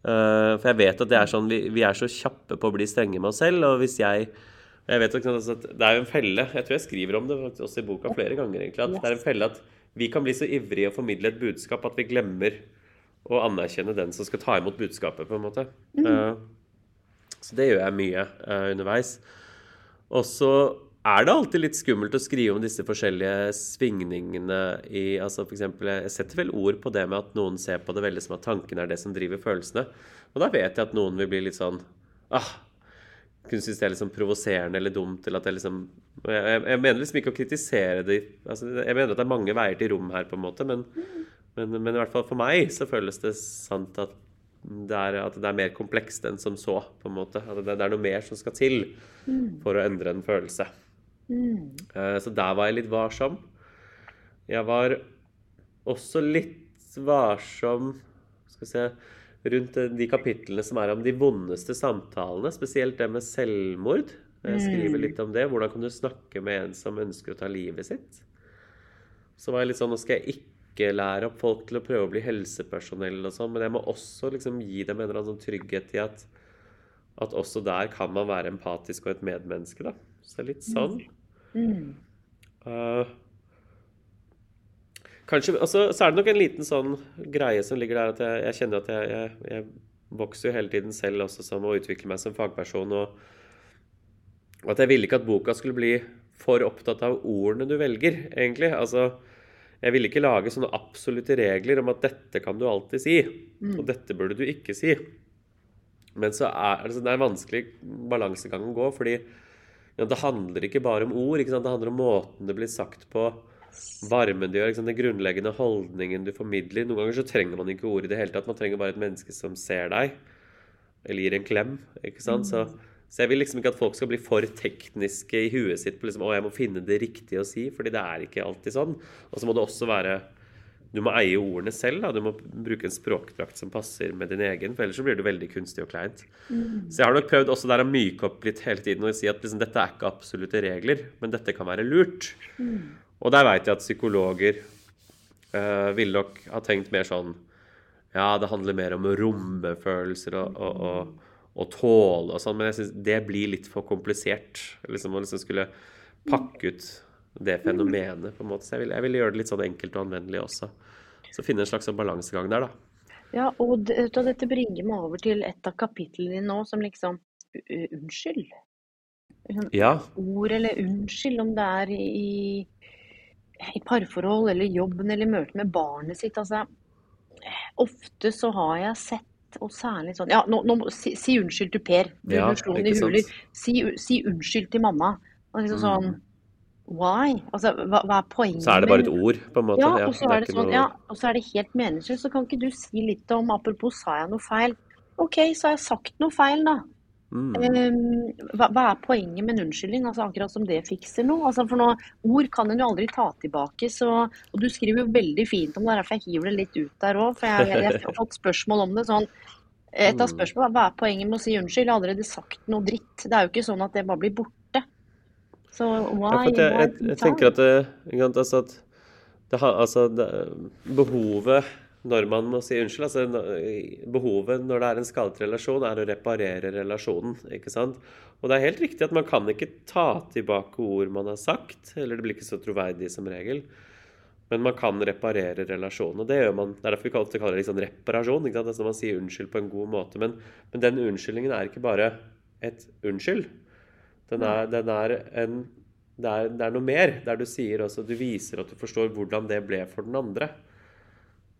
Eh, for jeg vet at det er sånn, vi, vi er så kjappe på å bli strenge med oss selv, og hvis jeg jeg vet altså, at Det er jo en felle. Jeg tror jeg skriver om det også i boka flere ganger. egentlig, At det er en felle at vi kan bli så ivrige å formidle et budskap at vi glemmer å anerkjenne den som skal ta imot budskapet. på en måte. Eh, så det gjør jeg mye eh, underveis. Og så er det alltid litt skummelt å skrive om disse forskjellige svingningene i altså for eksempel, Jeg setter vel ord på det med at noen ser på det veldig som at tanken er det som driver følelsene. Og da vet jeg at noen vil bli litt sånn ah, kunne synes det er liksom provoserende eller dumt. eller at jeg liksom jeg, jeg, mener liksom ikke å kritisere det altså, Jeg mener at det er mange veier til rom her, på en måte, men, men, men i hvert fall for meg så føles det sant at det er, at det er mer komplekst enn som så. på en måte. At det, det er noe mer som skal til for å endre en følelse. Eh, Så der var jeg litt varsom. Jeg var også litt varsom skal vi se, rundt eh, de kapitlene som er om de vondeste samtalene, spesielt det med selvmord. Jeg skriver litt om det. Hvordan kan du snakke med en som ønsker å ta livet sitt? Så var jeg litt sånn Nå skal jeg ikke lære opp folk til å prøve å bli helsepersonell og sånn, men jeg må også liksom gi dem en eller annen sånn trygghet i at, at også der kan man være empatisk og et medmenneske, da. Så det er litt sånn. Eh, kanskje, altså, så er det nok en liten sånn greie som ligger der at jeg, jeg kjenner at jeg, jeg, jeg vokser jo hele tiden selv også som å utvikle meg som fagperson. Og, at jeg ville ikke at boka skulle bli for opptatt av ordene du velger, egentlig. Altså, jeg ville ikke lage sånne absolutte regler om at dette kan du alltid si, og dette burde du ikke si. Men så er altså, det er en vanskelig balansegang å gå, fordi det handler ikke bare om ord, det handler om måten det blir sagt på, varmen det gjør, den grunnleggende holdningen du formidler. Noen ganger så trenger man ikke ord i det hele tatt, man trenger bare et menneske som ser deg, eller gir en klem. ikke sant? Så, så jeg vil liksom ikke at folk skal bli for tekniske i huet sitt på liksom, å, jeg må finne det riktige å si, fordi det er ikke alltid sånn. Og så må det også være du må eie ordene selv. Da. Du må bruke en språkdrakt som passer med din egen, for ellers så blir du veldig kunstig og kleint. Så jeg har nok prøvd også der å myke opp litt hele tiden og si at liksom, dette er ikke absolutte regler, men dette kan være lurt. Og der veit jeg at psykologer eh, ville nok ha tenkt mer sånn Ja, det handler mer om å romme følelser og, og, og, og tåle og sånn, men jeg syns det blir litt for komplisert. Liksom, å liksom skulle pakke ut det fenomenet, på en måte. Så jeg ville, vil gjøre det litt sånn enkelt og anvendelig også. Så finne en slags sånn balansegang der, da. Ja, og det, dette bringer meg over til et av kapitlene dine nå, som liksom Unnskyld. Liksom, Ja. Ord eller unnskyld, om det er i, i parforhold eller jobben eller møte med barnet sitt. Altså, ofte så har jeg sett, og særlig sånn Ja, nå, nå si, si unnskyld til Per. Du Ja, slo i huler. Si, si unnskyld til mamma. Og liksom sånn Why? Altså, hva, hva er poenget? Så er det bare et ord, på en måte. ja, og så er det sånn, noe- ja, og så er det helt meningsløst. Så kan ikke du si litt om Apropos, sa jeg noe feil? OK, så har jeg sagt noe feil, da. Mm. Ehm, hva, hva er poenget med en unnskyldning? Altså, akkurat som det fikser noe. Altså, for noe, ord kan en jo aldri ta tilbake. Så, og du skriver jo veldig fint om det, derfor jeg hiver det litt ut der òg. For jeg, jeg, jeg har fått spørsmål om det. sånn, Et av Mm. spørsmålene hva er poenget med å si unnskyld? Jeg har allerede sagt noe dritt. Det er jo ikke sånn at det bare blir borte. Ja, why? ja, jeg, jeg, jeg tenker at det, altså at det altså det, Behovet når man må si unnskyld altså Behovet når det er en skadet relasjon, er å reparere relasjonen. ikke sant? Og det er helt riktig at man kan ikke ta tilbake ord man har sagt, eller det blir ikke så troverdig som regel. Men man kan reparere relasjonen, og det gjør man. Det er derfor vi ofte kaller det liksom reparasjon. ikke sant? Altså man sier unnskyld på en god måte. Men, men den unnskyldningen er ikke bare et unnskyld. Den er, den er en det er, det er noe mer, der du sier også Du viser at du forstår hvordan det ble for den andre.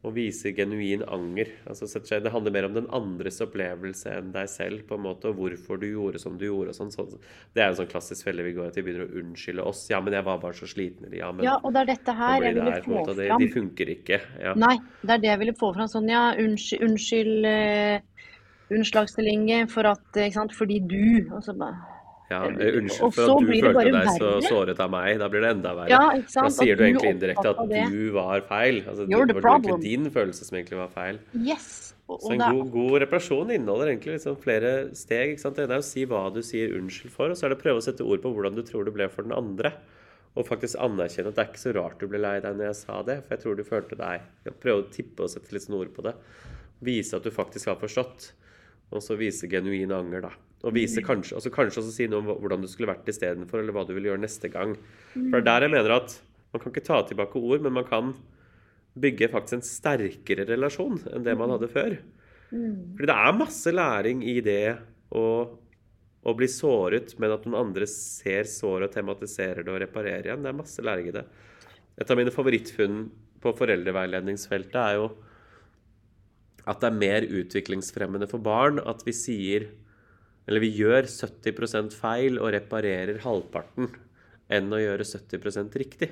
og viser genuin anger. Altså, det handler mer om den andres opplevelse enn deg selv, på en måte, og hvorfor du gjorde som du gjorde. og sånn. Det er en sånn klassisk felle vi går at vi begynner å unnskylde oss. 'Ja, men jeg var bare så sliten.' Eller 'ja, men Ja, og det er dette her jeg ville få måte, det, fram. De funker ikke. Ja. Nei, det er det jeg ville få fram. Sånn, ja, unnskyld, unnskyld eh, unnslagsstilling for at Ikke sant, fordi du Og så bare Ja, unnskyld for at du følte deg så såret av meg. Da blir det enda verre. Ja, da sier du egentlig indirekte at du var feil. Altså, det var ikke din følelse som egentlig var feil. Yes! Og, Så en god, god reparasjon inneholder egentlig liksom flere steg. ikke sant? Det ene er å si hva du sier unnskyld for, og så er det å prøve å sette ord på hvordan du tror du ble for den andre. Og faktisk anerkjenne at det er ikke så rart du ble lei deg når jeg sa det, for jeg tror du følte deg Prøve å tippe og sette litt sånn ord på det. Vise at du faktisk har forstått. Og så vise genuin anger, da. Og vise kanskje, altså kanskje også si noe om hvordan du skulle vært istedenfor, eller hva du vil gjøre neste gang. For det er der jeg mener at man kan ikke ta tilbake ord, men man kan bygge faktisk en sterkere relasjon enn det man hadde før. Fordi det er masse læring i det å, å bli såret, men at noen andre ser såret og tematiserer det og reparerer igjen. Det er masse læring i det. Et av mine favorittfunn på foreldreveiledningsfeltet er jo at det er mer utviklingsfremmende for barn at vi sier Eller vi gjør 70% feil og reparerer halvparten enn å gjøre 70 riktig.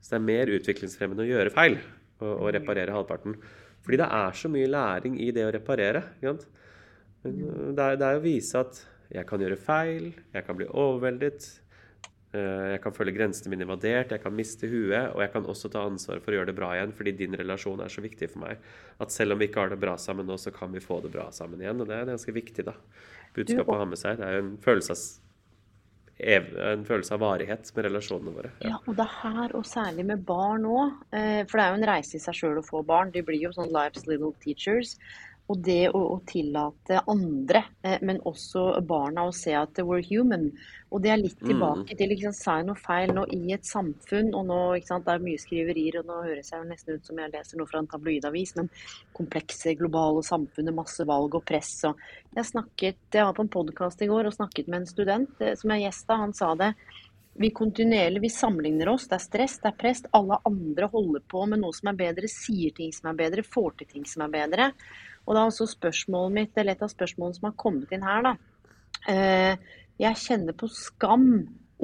Så det er mer utviklingsfremmende å gjøre feil og, og reparere halvparten. Fordi det er så mye læring i det å reparere. Øh, Det er, det er å vise at jeg kan gjøre feil, jeg kan bli overveldet, jeg kan føle grensene mine invadert, jeg kan miste huet, og jeg kan også ta ansvar for å gjøre det bra igjen, fordi din relasjon er så viktig for meg. At selv om vi ikke har det bra sammen nå, så kan vi få det bra sammen igjen. Og det er ganske viktig, da. Budskapet å ha med seg. Det er jo en følelse av, en følelse av varighet med relasjonene våre. Ja, og det er her, og særlig med barn òg. For det er jo en reise i seg sjøl å få barn. De blir jo sånn life's little teachers. Og det å, å tillate andre, eh, men også barna, å se at we're human. Og det er litt tilbake til liksom, sign noe feil nå i et samfunn, og nå sant, det er mye skriverier, og nå høres jeg jo nesten ut som jeg leser noe fra en tabloidavis, men komplekse globale samfunnet, masse valg og press. Og jeg snakket, jeg var på en podkast i går og snakket med en student eh, som jeg gjesta. Han sa det. Vi kontinuerlig vi sammenligner oss. Det er stress, det er press. Alle andre holder på med noe som er bedre, sier ting som er bedre, får til ting som er bedre. Og da er også spørsmålet mitt, eller et av spørsmålene som har kommet inn her, da. Eh, jeg kjenner på skam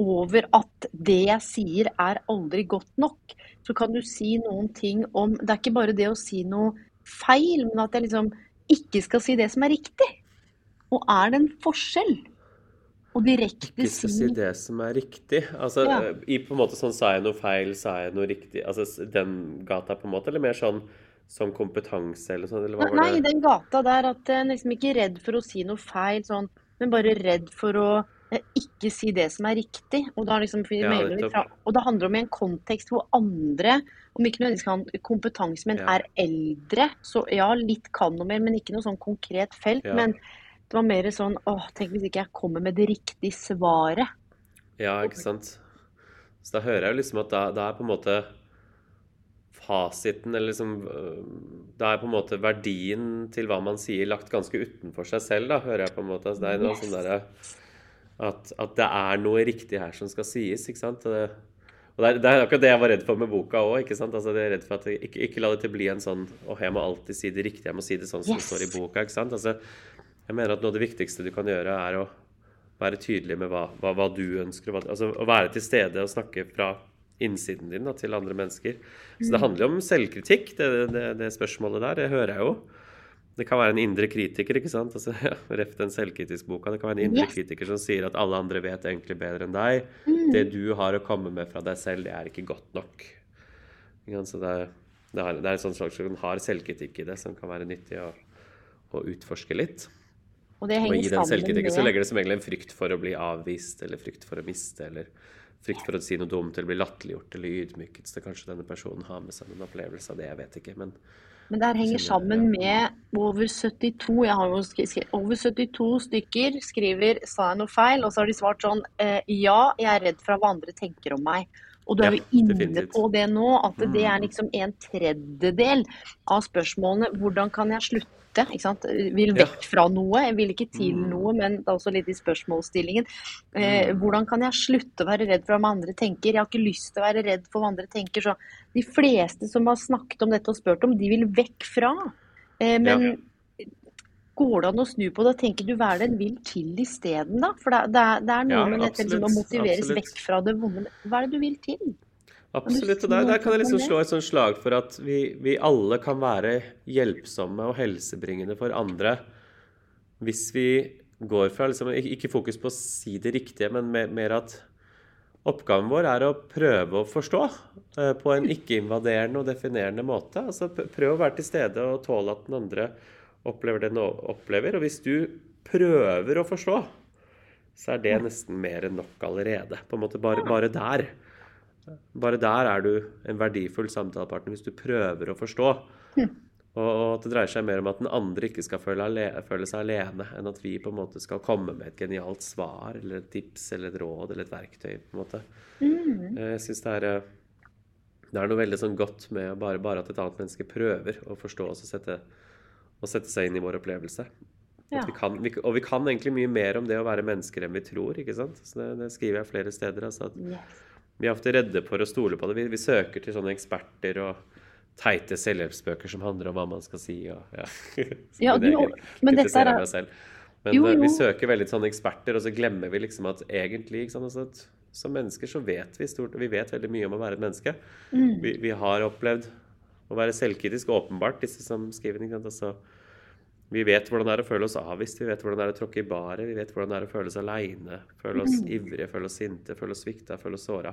over at det jeg sier er aldri godt nok. Så kan du si noen ting om Det er ikke bare det å si noe feil, men at jeg liksom ikke skal si det som er riktig. Og er det en forskjell? Og direkte Ikke skal si det som er riktig. Altså, Ja. i på en måte sånn sa jeg noe feil, sa jeg noe riktig Altså den gata, på en måte? Eller mer sånn som kompetanse, eller sånn? Eller Nei, i den gata der at en liksom ikke redd for å si noe feil, sånn, men bare redd for å eh, ikke si det som er riktig. Og da liksom Ja, og det handler om i en kontekst hvor andre, om ikke nødvendigvis kan kompetanse, men Ja. er eldre. Så ja, litt kan noe mer, men ikke noe sånn konkret felt. Ja. Men det var mer sånn åh, tenk hvis ikke jeg kommer med det riktige svaret. Ja, ikke sant. Så da hører jeg jo liksom at da, da er på en måte fasiten, eller liksom øh, Da er på en måte verdien til hva man sier, lagt ganske utenfor seg selv, da, hører jeg på en måte. Altså, det er noe Yes. sånn at, at det er noe riktig her som skal sies, ikke sant. Og det, og det er, det er akkurat det jeg var redd for med boka òg. Ikke sant? Altså, jeg er redd for at jeg, ikke, ikke la det til bli en sånn Å, jeg må alltid si det riktige, jeg må si det sånn som Yes. det står i boka. ikke sant? Altså, jeg mener at noe av det viktigste du kan gjøre, er å være tydelig med hva, hva, hva du ønsker. Hva, altså å være til stede og snakke fra innsiden din da, til andre mennesker. Så det handler jo om selvkritikk, det, det, det spørsmålet der. Det hører jeg jo. Det kan være en indre kritiker, ikke sant? Altså, ja, Ref den selvkritisk boka. Det kan være en indre Yes. kritiker som sier at alle andre vet egentlig bedre enn deg. Det du har å komme med fra deg selv, det er ikke godt nok. Så det det er, en sånn slags som hard selvkritikk i det som kan være nyttig å, å utforske litt. Og det Og i den selvkritikken så legger det som egentlig en frykt for å bli avvist, eller frykt for å miste, eller frykt for å si noe dumt, eller bli latterliggjort eller ydmyket. Så kanskje denne personen har med seg en opplevelse av det, jeg vet ikke. Men Men det her henger sammen med over 72 Jeg har jo skri- over 72 stykker skriver 'sa jeg noe feil', og så har de svart sånn eh, 'ja, jeg er redd for hva andre tenker om meg'. Og du er jo inne definitivt. på det nå, at det er Mm. liksom en tredjedel av spørsmålene. Hvordan kan jeg slutte? Ikke sant? Vil Ja. vekk fra noe, jeg vil ikke til Mm. noe, men det er også litt i spørsmålsstillingen. Eh, Mm. hvordan kan jeg slutte å være redd for hva andre tenker? Jeg har ikke lyst til å være redd for hva andre tenker. Så de fleste som har snakket om dette og spurt om, de vil vekk fra. Eh, men går det an å snu på det Tenker du hva er det en vil til isteden, da? For det, det, det er noe Ja, med dette liksom, å motiveres absolutt. vekk fra det vonde. Hva er det du vil til? Absolutt. Og der, der kan jeg liksom slå et sånt slag for at vi, vi alle kan være hjelpsomme og helsebringende for andre hvis vi går fra liksom, ikke ikke fokus på å si det riktige, men mer, mer at oppgaven vår er å prøve å forstå eh, på en ikke-invaderende og definerende måte. Altså Prøv å være til stede og tåle at den andre opplever det den opplever. Og hvis du prøver å forstå, så er det nesten mer enn nok allerede. På en måte bare, bare der. Bare der er du en verdifull samtalepartner hvis du prøver å forstå. Og, at det dreier seg mer om at den andre ikke skal føle, alene, føle seg alene, enn at vi på en måte skal komme med et genialt svar eller et tips eller et råd eller et verktøy. på en måte. Mm. Eh, Jeg syns det er eh, det er noe veldig sånn godt med bare, bare at et annet menneske prøver å forstå oss og sette, og sette seg inn i vår opplevelse. Ja. Vi kan, vi, og vi kan egentlig mye mer om det å være mennesker enn vi tror. ikke sant? Så det, det skriver jeg flere steder. altså Yes. vi er ofte redde for å stole på det. Vi, vi søker til sånne eksperter og teite selvhjelpsbøker som handler om hva man skal si. Og, ja. Ja, du- men dette er- selv. Men Jo, jo. vi søker veldig sånne eksperter, og så glemmer vi liksom at egentlig sant, altså at Som mennesker så vet vi stort, vi vet veldig mye om å være et menneske. Mm. Vi, vi har opplevd å være selvkritisk, åpenbart, disse som skriver. Ikke sant? Altså, vi vet hvordan det er å føle oss avvist, vi vet hvordan det er å tråkke i baret, vi vet hvordan det er å føle oss aleine, føle oss ivrige, føle oss sinte, føle oss svikta, føle oss såra.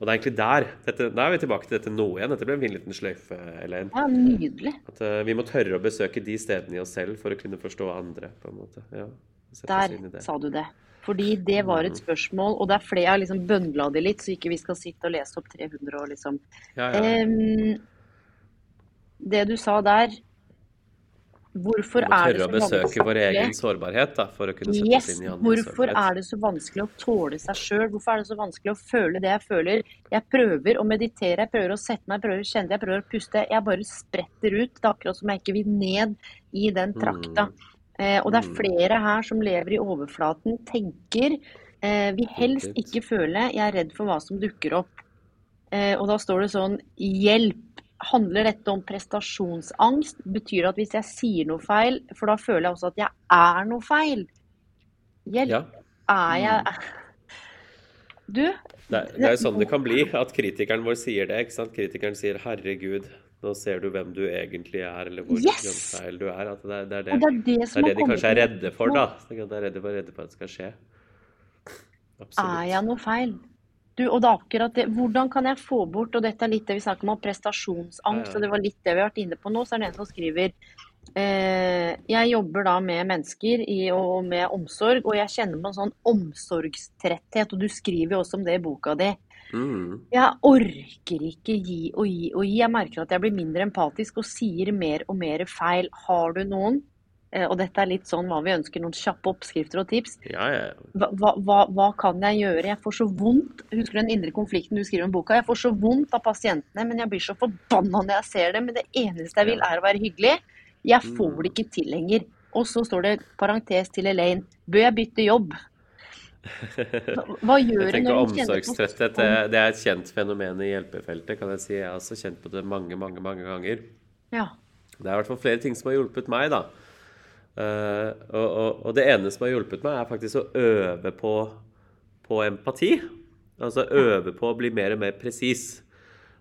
Og det er egentlig der dette, Da er vi tilbake til dette nå igjen. Dette ble en fin liten sløyfe, Elaine. Ja, nydelig. At uh, vi må tørre å besøke de stedene i oss selv for å kunne forstå andre, på en måte. Ja, Der sa du det. Fordi det var et spørsmål, og det er flere jeg har liksom bøndla det litt, så ikke vi skal sitte og lese opp 300 og liksom Ja, ja. Em, Det du sa der Hvorfor er det så besøke vår egen sårbarhet da, for å kunne sette Yes, inn i andres hvorfor sårbarhet. er det så vanskelig å tåle seg sjøl? Hvorfor er det så vanskelig å føle det jeg føler? Jeg prøver å meditere, jeg prøver å sette meg, jeg prøver å kjenne det, jeg prøver å puste. Jeg bare spretter ut. Det er akkurat som jeg ikke vil ned i den trakta. Eh, og det er Mm. flere her som lever i overflaten, tenker eh, vil helst ikke føle jeg er redd for hva som dukker opp. Eh, og da står det sånn hjelp. Handler dette om prestasjonsangst? Betyr det at hvis jeg sier noe feil, for da føler jeg også at jeg er noe feil? Hjelp. Ja. Er jeg Du, Det, det er jo sånn det kan bli, at kritikeren vår sier det. ikke sant? Kritikeren sier 'herregud, nå ser du hvem du egentlig er', eller hvor Yes! feil du er. At det, er- det er det, det er det er det de kanskje er redde for, da. De er redde for, redde for at det skal skje. Er jeg noe feil? Du, og det er akkurat det. Hvordan kan jeg få bort, og dette er litt det vi snakker om, prestasjonsangst, og det var litt det vi har vært inne på nå, så er det en som skriver eh, Jeg jobber da med mennesker i, og med omsorg, og jeg kjenner på en sånn omsorgstretthet, og du skriver jo også om det i boka di. Mm. Jeg orker ikke gi og gi og gi. Jeg merker at jeg blir mindre empatisk og sier mer og mer feil. Har du noen? Eh, Og dette er litt sånn hva vi ønsker, noen kjappe oppskrifter og tips. Ja, ja. Hva, hva, hva, kan jeg gjøre? Jeg får så vondt. Husker du den indre konflikten du skriver om boka? Jeg får så vondt av pasientene, men jeg blir så forbanna når jeg ser dem. Men det eneste jeg vil, er å være hyggelig. Jeg får det ikke til lenger. Og så står det parentes til Elaine. Bør jeg bytte jobb? Hva, gjør Jeg tenker Omsorgstretthet det, det er et kjent fenomen i hjelpefeltet. kan Jeg si. Jeg har også kjent på det mange, mange, mange ganger. Ja. Det er i hvert fall flere ting som har hjulpet meg, da. Eh, og, og, og det ene som har hjulpet meg, er faktisk å øve på, på empati. Altså øve på å bli mer og mer presis.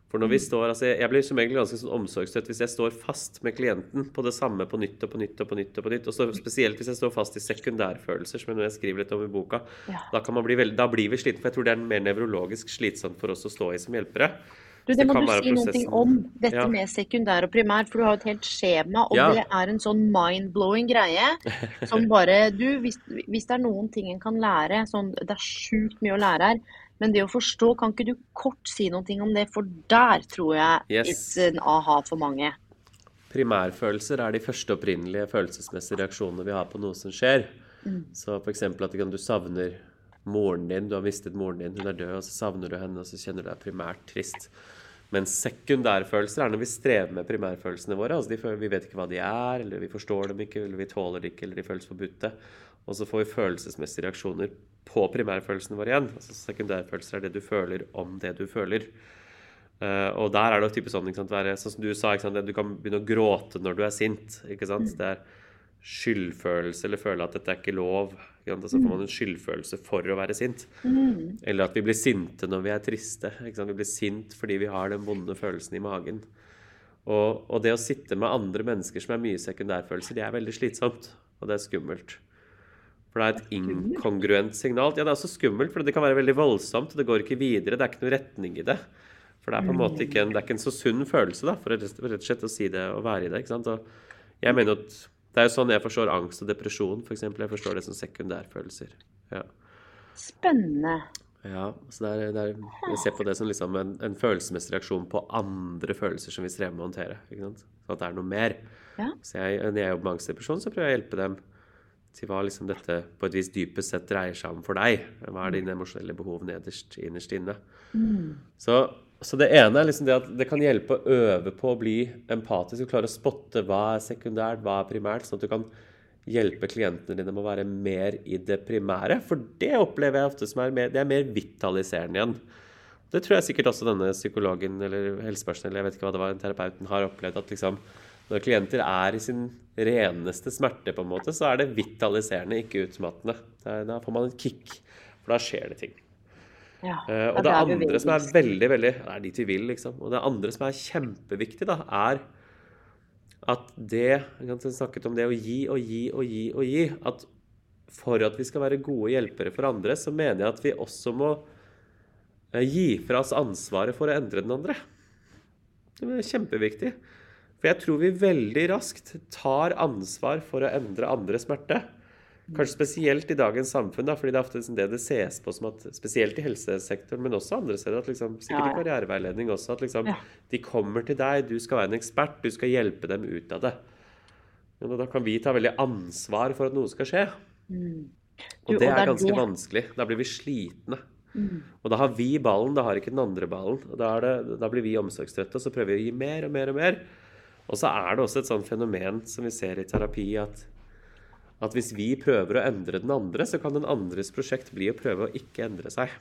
For når vi står, altså jeg, jeg blir som regel ganske sånn omsorgstøtt hvis jeg står fast med klienten på det samme på nytt og på nytt og på nytt. Og på nytt, og så spesielt hvis jeg står fast i sekundærfølelser, som jeg skriver litt om i boka. Ja. Da, kan man bli veld, da blir vi sliten, for jeg tror det er mer nevrologisk slitsomt for oss å stå i som hjelpere. Du, det, det må du si noe om. Dette Ja. med sekundær og primær, for du har et helt skjema, og Ja. det er en sånn mind-blowing greie. Som bare Du, hvis, hvis det er noen ting en kan lære, sånn Det er sjukt mye å lære her. Men det å forstå, kan ikke du kort si noe om det? For der tror jeg Yes. it's en aha for mange. Primærfølelser er de første opprinnelige følelsesmessige reaksjonene vi har på noe som skjer. Så f.eks. at du savner moren din, du har mistet moren din, hun er død, og så savner du henne, og så kjenner du deg primært trist. Men sekundærfølelser er når vi strever med primærfølelsene våre. altså de, Vi vet ikke hva de er, eller vi forstår dem ikke, eller vi tåler det ikke, eller de føles forbudte. Og så får vi følelsesmessige reaksjoner på primærfølelsene våre igjen. altså Sekundærfølelser er det du føler om det du føler. Uh, og der er det typisk sånn, sant, være, sånn som du sa, du kan begynne å gråte når du er sint. ikke sant? Mm. Det er skyldfølelse eller føle at dette er ikke lov. Sant? Så får man en skyldfølelse for å være sint. Mm. Eller at vi blir sinte når vi er triste. Vi blir sint fordi vi har den vonde følelsen i magen. Og, og, det å sitte med andre mennesker som er mye sekundærfølelser, det er veldig slitsomt. Og det er skummelt. For det er et inkongruent signal. Ja, det er også skummelt, for det kan være veldig voldsomt. Det går ikke videre. Det er ikke noen retning i det. For det er på en måte ikke en, det er ikke en så sunn følelse, da, for rett og slett å si det og være i det. ikke sant? Og jeg mener at Det er jo sånn jeg forstår angst og depresjon, f.eks. Jeg forstår det som sekundærfølelser. Ja. Spennende. Ja, så det er, det er, Jeg ser på det som liksom en, en, følelsesmessig reaksjon på andre følelser som vi strever med å håndtere. ikke sant? Så at det er noe mer. Ja. Så jeg, Når jeg jobber med angstdepresjon, så prøver jeg å hjelpe dem til hva liksom dette på et vis dypest sett dreier seg om for deg. Hva er dine emosjonelle behov nederst, innerst inne? Mm. Så så det ene er liksom det at det kan hjelpe å øve på å bli empatisk og klare å spotte hva er sekundært, hva er primært, sånn at du kan hjelpe klientene dine med å være mer i det primære. For det opplever jeg ofte som er mer, det er mer vitaliserende igjen. Det tror jeg sikkert også denne psykologen eller helsepersonell, jeg vet ikke hva det var, terapeuten har opplevd. at liksom når klienter er i sin reneste smerte, på en måte, så er det vitaliserende, ikke utmattende. Da får man en kick, for da skjer det ting. Ja, uh, og det, det andre som er veldig, veldig Det er dit vi vil, liksom. Og det andre som er kjempeviktig, da, er at det Vi snakket om det å gi og gi og gi og gi. At for at vi skal være gode hjelpere for andre, så mener jeg at vi også må uh, gi fra oss ansvaret for å endre den andre. Det er kjempeviktig. For jeg tror vi veldig raskt tar ansvar for å endre andres smerte. Kanskje spesielt i dagens samfunn, da, fordi det er ofte liksom det det ses på som at Spesielt i helsesektoren, men også andre steder. at liksom, Sikkert i karriereveiledning også. At liksom, de kommer til deg, du skal være en ekspert, du skal hjelpe dem ut av det. Men da kan vi ta veldig ansvar for at noe skal skje. Mm. Og det er ganske vanskelig. Da blir vi slitne. Mm. Og da har vi ballen, da har ikke den andre ballen. Da, det, da blir vi omsorgstrøtte, og så prøver vi å gi mer og mer og mer. Og så er det også et sånt fenomen som vi ser i terapi, at at hvis vi prøver å endre den andre, så kan den andres prosjekt bli å prøve å ikke endre seg.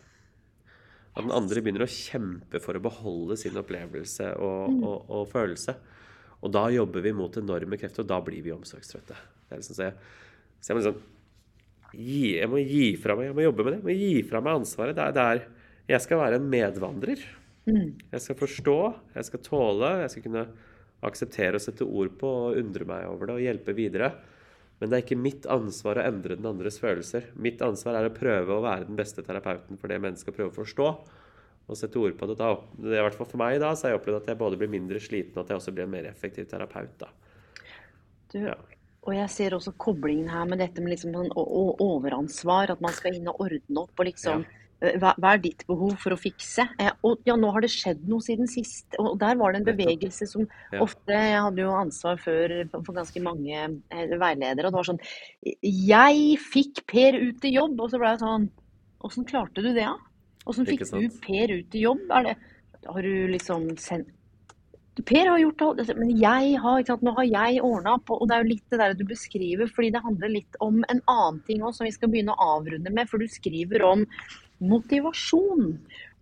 At den andre begynner å kjempe for å beholde sin opplevelse og, mm. og, og følelse. Og da jobber vi mot enorme krefter, og da blir vi omsorgstrøtte. Det liksom så jeg, så jeg, må liksom, gi, jeg må gi fra meg, jeg må jobbe med det. Jeg må gi fra meg ansvaret. Det er, det er, jeg skal være en medvandrer. Mm. Jeg skal forstå, jeg skal tåle, jeg skal kunne akseptere og sette ord på og undre meg over det og hjelpe videre. Men det er ikke mitt ansvar å endre den andres følelser. Mitt ansvar er å prøve å være den beste terapeuten for det mennesket, og prøve å forstå og sette ord på det. Da, det er i hvert fall For meg da, så har jeg opplevd at jeg både blir mindre sliten og at jeg også blir en mer effektiv terapeut. da. Du, ja. Og jeg ser også koblingen her med dette med liksom sånn overansvar. At man skal inn og ordne opp og liksom ja. Eh, hva, hva, er ditt behov for å fikse? Eh, og ja, nå har det skjedd noe siden sist. Og der var det en bevegelse som ja. ofte Jeg hadde jo ansvar før for ganske mange eh, veiledere, og det var sånn Jeg fikk Per ut i jobb! Og så ble jeg sånn Åssen klarte du det, da? Ja? Åssen fikk du Per ut i jobb? Det, har du liksom sendt Per har gjort alt, men jeg har, ikke sant, nå har jeg ordna på Og det er jo litt det der du beskriver, fordi det handler litt om en annen ting òg, som vi skal begynne å avrunde med. For du skriver om motivasjon.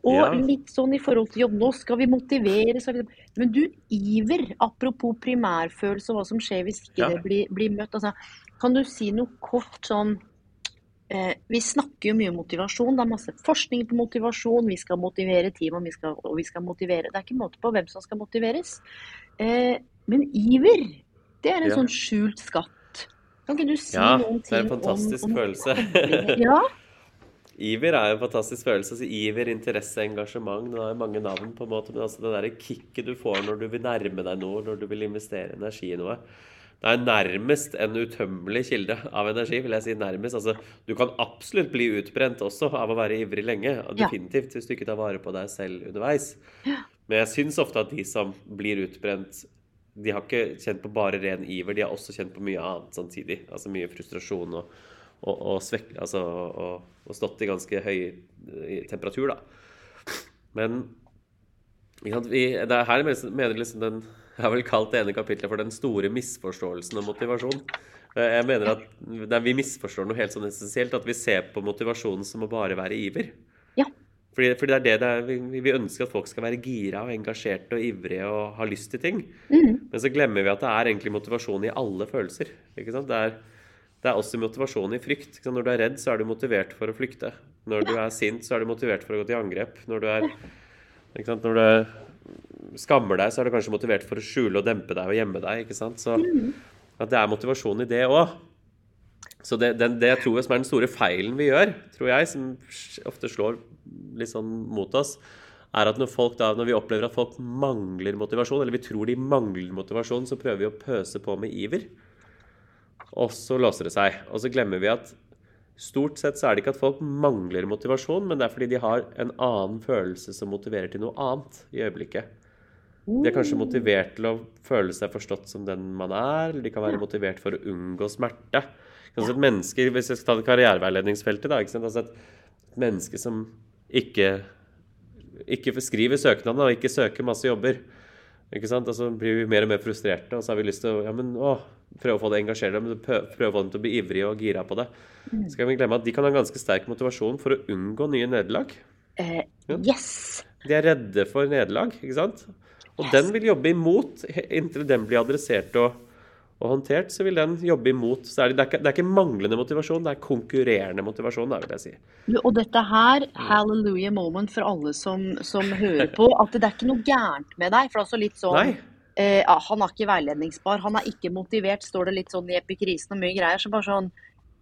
Og ja. litt sånn i forhold til jobb, nå skal vi motivere. Men du, iver, apropos primærfølelse og hva som skjer hvis ikke ja. det blir, blir møtt. Altså, kan du si noe kort sånn eh, Vi snakker jo mye om motivasjon. Det er masse forskning på motivasjon. Vi skal motivere teamet, og vi skal, og vi skal motivere Det er ikke måte på hvem som skal motiveres. Eh, men iver, det er en ja. sånn skjult skatt. Kan ikke du si noen ting om Ja, det er en fantastisk om, om, følelse. ja, Iver er jo en fantastisk følelse. Altså, iver, interesse, engasjement. Det har mange navn, på en måte, men altså det der kicket du får når du vil nærme deg noe, når du vil investere energi i noe. Det er nærmest en utømmelig kilde av energi, vil jeg si. nærmest. Altså, du kan absolutt bli utbrent også av å være ivrig lenge. Definitivt, hvis du ikke tar vare på deg selv underveis. Men jeg syns ofte at de som blir utbrent, de har ikke kjent på bare ren iver, de har også kjent på mye annet samtidig. Altså mye frustrasjon og og, og, svek, altså, og, og stått i ganske høy temperatur, da. Men vi, det er her mener liksom den Jeg har vel kalt det ene kapitlet for den store misforståelsen av motivasjon. Jeg mener at nei, vi misforstår noe helt sånn essensielt. At vi ser på motivasjonen som å bare være iver. Ja. Fordi, fordi det er det det er. Vi, vi, ønsker at folk skal være gira og engasjerte og ivrige og ha lyst til ting. Mm. Men så glemmer vi at det er egentlig motivasjon i alle følelser. Ikke sant? Det er, det er også motivasjon i frykt. Når du er redd, så er du motivert for å flykte. Når du er sint, så er du motivert for å gå til angrep. Når du er Når du skammer deg, så er du kanskje motivert for å skjule og dempe deg og gjemme deg. ikke sant? Så mm. at det er motivasjon i det òg. Så det, det, det jeg tror som er den store feilen vi gjør, tror jeg, som ofte slår litt sånn mot oss, er at når, folk da, når vi opplever at folk mangler motivasjon, eller vi tror de mangler motivasjon, så prøver vi å pøse på med iver. Og så låser det seg. Og så glemmer vi at Stort sett så er det ikke at folk mangler motivasjon, men det er fordi de har en annen følelse som motiverer til noe annet i øyeblikket. De er kanskje motivert til å føle seg forstått som den man er, eller de kan være motivert for å unngå smerte. Altså et menneske, Hvis jeg skal ta det karriereveiledningsfeltet, da, altså et menneske som ikke, ikke skriver søknaden og ikke søker masse jobber, ikke sant? Og så blir vi mer og mer frustrerte, og så har vi lyst til å ja, men, å, prøve å få det engasjert, men prøve å få dem til å bli ivrige og gira på det. Mm. Så kan vi glemme at de kan ha ganske sterk motivasjon for å unngå nye nederlag. Uh, yes. De er redde for nederlag, ikke sant? Og yes. den vil jobbe imot inntil den blir adressert og og håndtert, så vil den jobbe imot. Så er det, det, er ikke, det, er ikke, manglende motivasjon, det er konkurrerende motivasjon, da, vil jeg si. Og dette her, hallelujah moment for alle som, som hører på, at det er ikke noe gærent med deg. For det er også litt sånn eh, Han er ikke veiledningsbar, han er ikke motivert, står det litt sånn i epikrisen og mye greier. Så bare sånn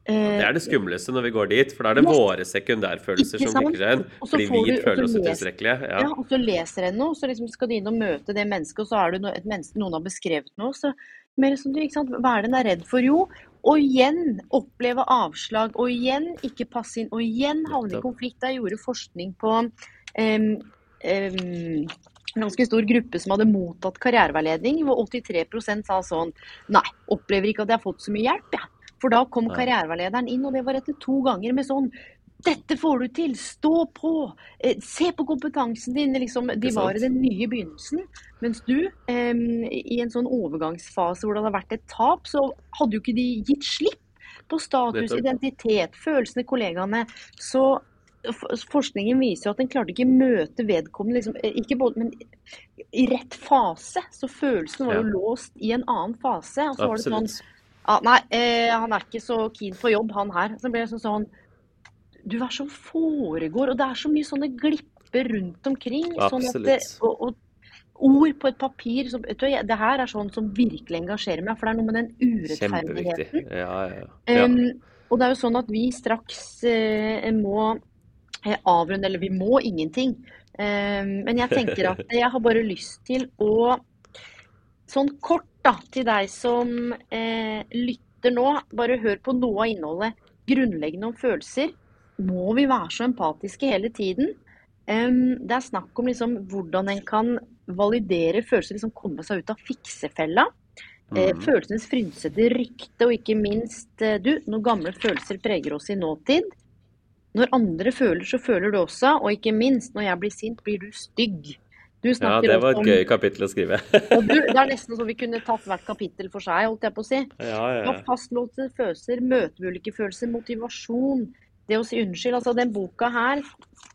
det er det skumleste når vi går dit, for da er det våre sekundærfølelser som kicker seg inn. Fordi vi føler oss utilstrekkelige. Ja. ja. og så leser en noe, så liksom skal du inn og møte det mennesket, og så er det et menneske noen har beskrevet noe, så mer som du, ikke sant? Hva er det en er redd for? Jo, og igjen oppleve avslag, og igjen ikke passe inn, og igjen havne i konflikt. Jeg gjorde forskning på um, um, en ganske stor gruppe som hadde mottatt karriereveiledning, hvor 83% sa sånn Nei, opplever ikke at jeg har fått så mye hjelp, jeg. Ja. For da kom karriereveilederen inn, og det var etter to ganger med sånn dette får du til! Stå på! Eh, se på kompetansen din! Liksom, de var i den nye begynnelsen. Mens du, eh, i en sånn overgangsfase hvor det hadde vært et tap, så hadde jo ikke de gitt slipp på status, identitet, følelsene, kollegaene. Så forskningen viser jo at en klarte ikke møte vedkommende liksom, eh, ikke både, men i rett fase. Så følelsen var jo ja. låst i en annen fase. Og så var det sånn ah, Nei, eh, han er ikke så keen på jobb, han her. Så ble det sånn sånn du, hva som foregår? Og det er så mye sånne glipper rundt omkring. Sånn det, og, og, ord på et papir som, du, Det her er sånn som virkelig engasjerer meg, for det er noe med den urettferdigheten. Ja, ja, ja. Um, og det er jo sånn at vi straks uh, må uh, avrunde, eller vi må ingenting. Um, men jeg tenker at jeg har bare lyst til å Sånn kort da, til deg som eh, lytter nå, bare hør på noe av innholdet. Grunnleggende om følelser må vi være så empatiske hele tiden? det er snakk om liksom hvordan en kan validere følelser, liksom komme seg ut av fiksefella. Mm. Følelsenes frynsete rykte, og ikke minst eh, du, når gamle følelser preger oss i nåtid. Når andre føler, så føler du også, og ikke minst, når jeg blir sint, blir du stygg. Ja, det var et om, gøy kapittel å skrive. du, det er nesten så vi kunne tatt hvert kapittel for seg, holdt jeg på å si. Ja, ja, ja. Fastlåste følelser, ulike følelser, motivasjon, det å si unnskyld. Altså, den boka her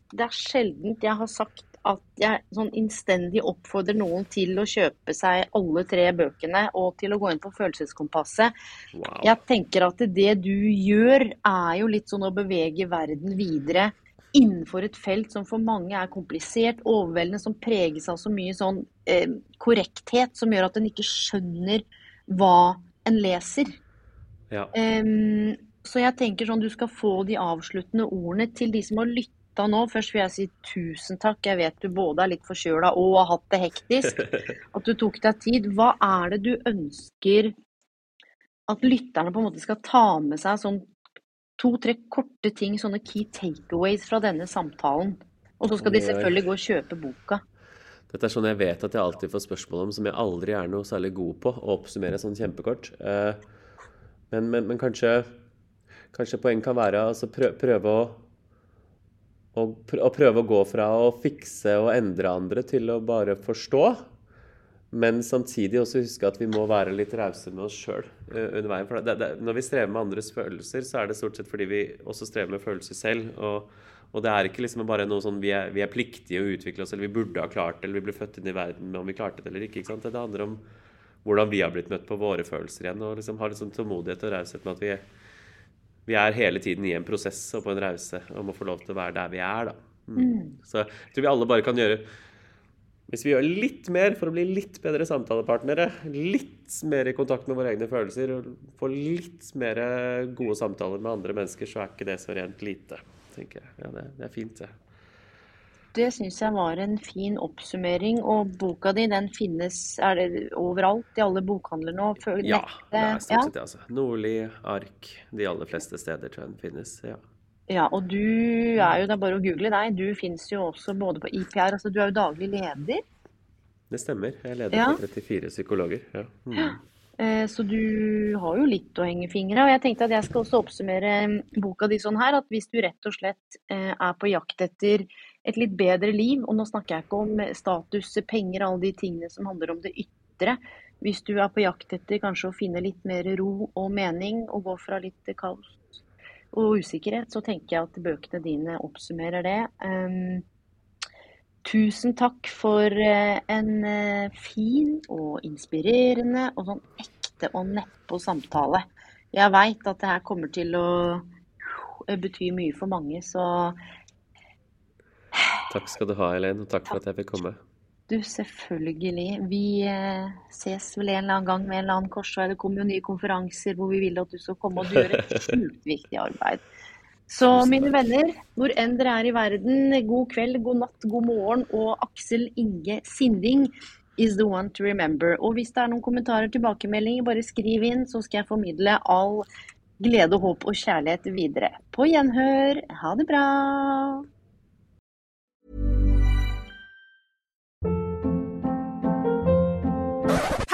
Det er sjelden jeg har sagt at jeg sånn innstendig oppfordrer noen til å kjøpe seg alle tre bøkene og til å gå inn på Følelseskompasset. Wow. Jeg tenker at det du gjør, er jo litt sånn å bevege verden videre innenfor et felt som for mange er komplisert, overveldende, som preges av så mye sånn eh, korrekthet som gjør at en ikke skjønner hva en leser. Ja. Um, så jeg tenker sånn, du skal få de avsluttende ordene til de som har lytta nå. Først vil jeg si tusen takk. Jeg vet du både er litt forkjøla og har hatt det hektisk. At du tok deg tid. Hva er det du ønsker at lytterne på en måte skal ta med seg sånn to-tre korte ting, sånne key takeaways fra denne samtalen? Og så skal de selvfølgelig gå og kjøpe boka. Dette er sånn jeg vet at jeg alltid får spørsmål om, som jeg aldri er noe særlig god på å oppsummere sånn kjempekort. Eh, men, men, men kanskje kanskje poeng kan være altså prø prøve å å prøve å gå fra å fikse og endre andre til å bare forstå. Men samtidig også huske at vi må være litt rause med oss sjøl uh, under veien. For det, det, når vi strever med andres følelser, så er det stort sett fordi vi også strever med følelser selv. Og, og det er ikke liksom bare noe sånn vi er, vi er, pliktige å utvikle oss, eller vi burde ha klart det, eller vi ble født inn i verden med om vi klarte det eller ikke. ikke sant? Det handler om hvordan vi har blitt møtt på våre følelser igjen. Og liksom ha litt sånn tålmodighet og raushet med at vi, vi, er hele tiden i en prosess og på en rause og må få lov til å være der vi er, da. Mm. Mm. Så jeg tror vi alle bare kan gjøre hvis vi gjør litt mer for å bli litt bedre samtalepartnere, litt mer i kontakt med våre egne følelser og få litt mer gode samtaler med andre mennesker, så er ikke det så rent lite, tenker jeg. Ja, det, det er fint, det. Det syns jeg var en fin oppsummering. Og boka di den finnes er det overalt i alle bokhandler nå? Ja, det er stort sett det. altså. Nordli, Ark, de aller fleste steder tror jeg den finnes. ja. Ja, og du er jo, det er bare å google deg, du finnes jo også både på IPR, altså du er jo daglig leder. Det stemmer, jeg er leder ja. for 34 psykologer. Ja. Mm. ja. Eh, så du har jo litt å henge fingre Og jeg tenkte at jeg skal også oppsummere mm, boka di sånn her, at hvis du rett og slett eh, er på jakt etter et litt bedre liv, og nå snakker jeg ikke om status, penger, alle de tingene som handler om det ytre, hvis du er på jakt etter kanskje å finne litt mer ro og mening, og gå fra litt kaos og usikkerhet, så tenker jeg at bøkene dine oppsummerer det. Tusen takk for uh, en uh, fin og inspirerende og sånn ekte og nedpå samtale. Jeg veit at det her kommer til å uh, bety mye for mange, så Takk skal du ha, Elaine, og takk. for at jeg fikk komme. Du, selvfølgelig. Vi eh, ses vel en eller annen gang med en eller annen korsvei. Det kommer jo nye konferanser hvor vi vil at du skal komme og du gjør et sjukt viktig arbeid. Så mine venner, hvor enn dere er i verden, god kveld, god natt, god morgen. Og Aksel Inge Sinding is the one to remember. Og hvis det er noen kommentarer, tilbakemeldinger, bare skriv inn, så skal jeg formidle all glede, håp og kjærlighet videre. På gjenhør. Ha det bra.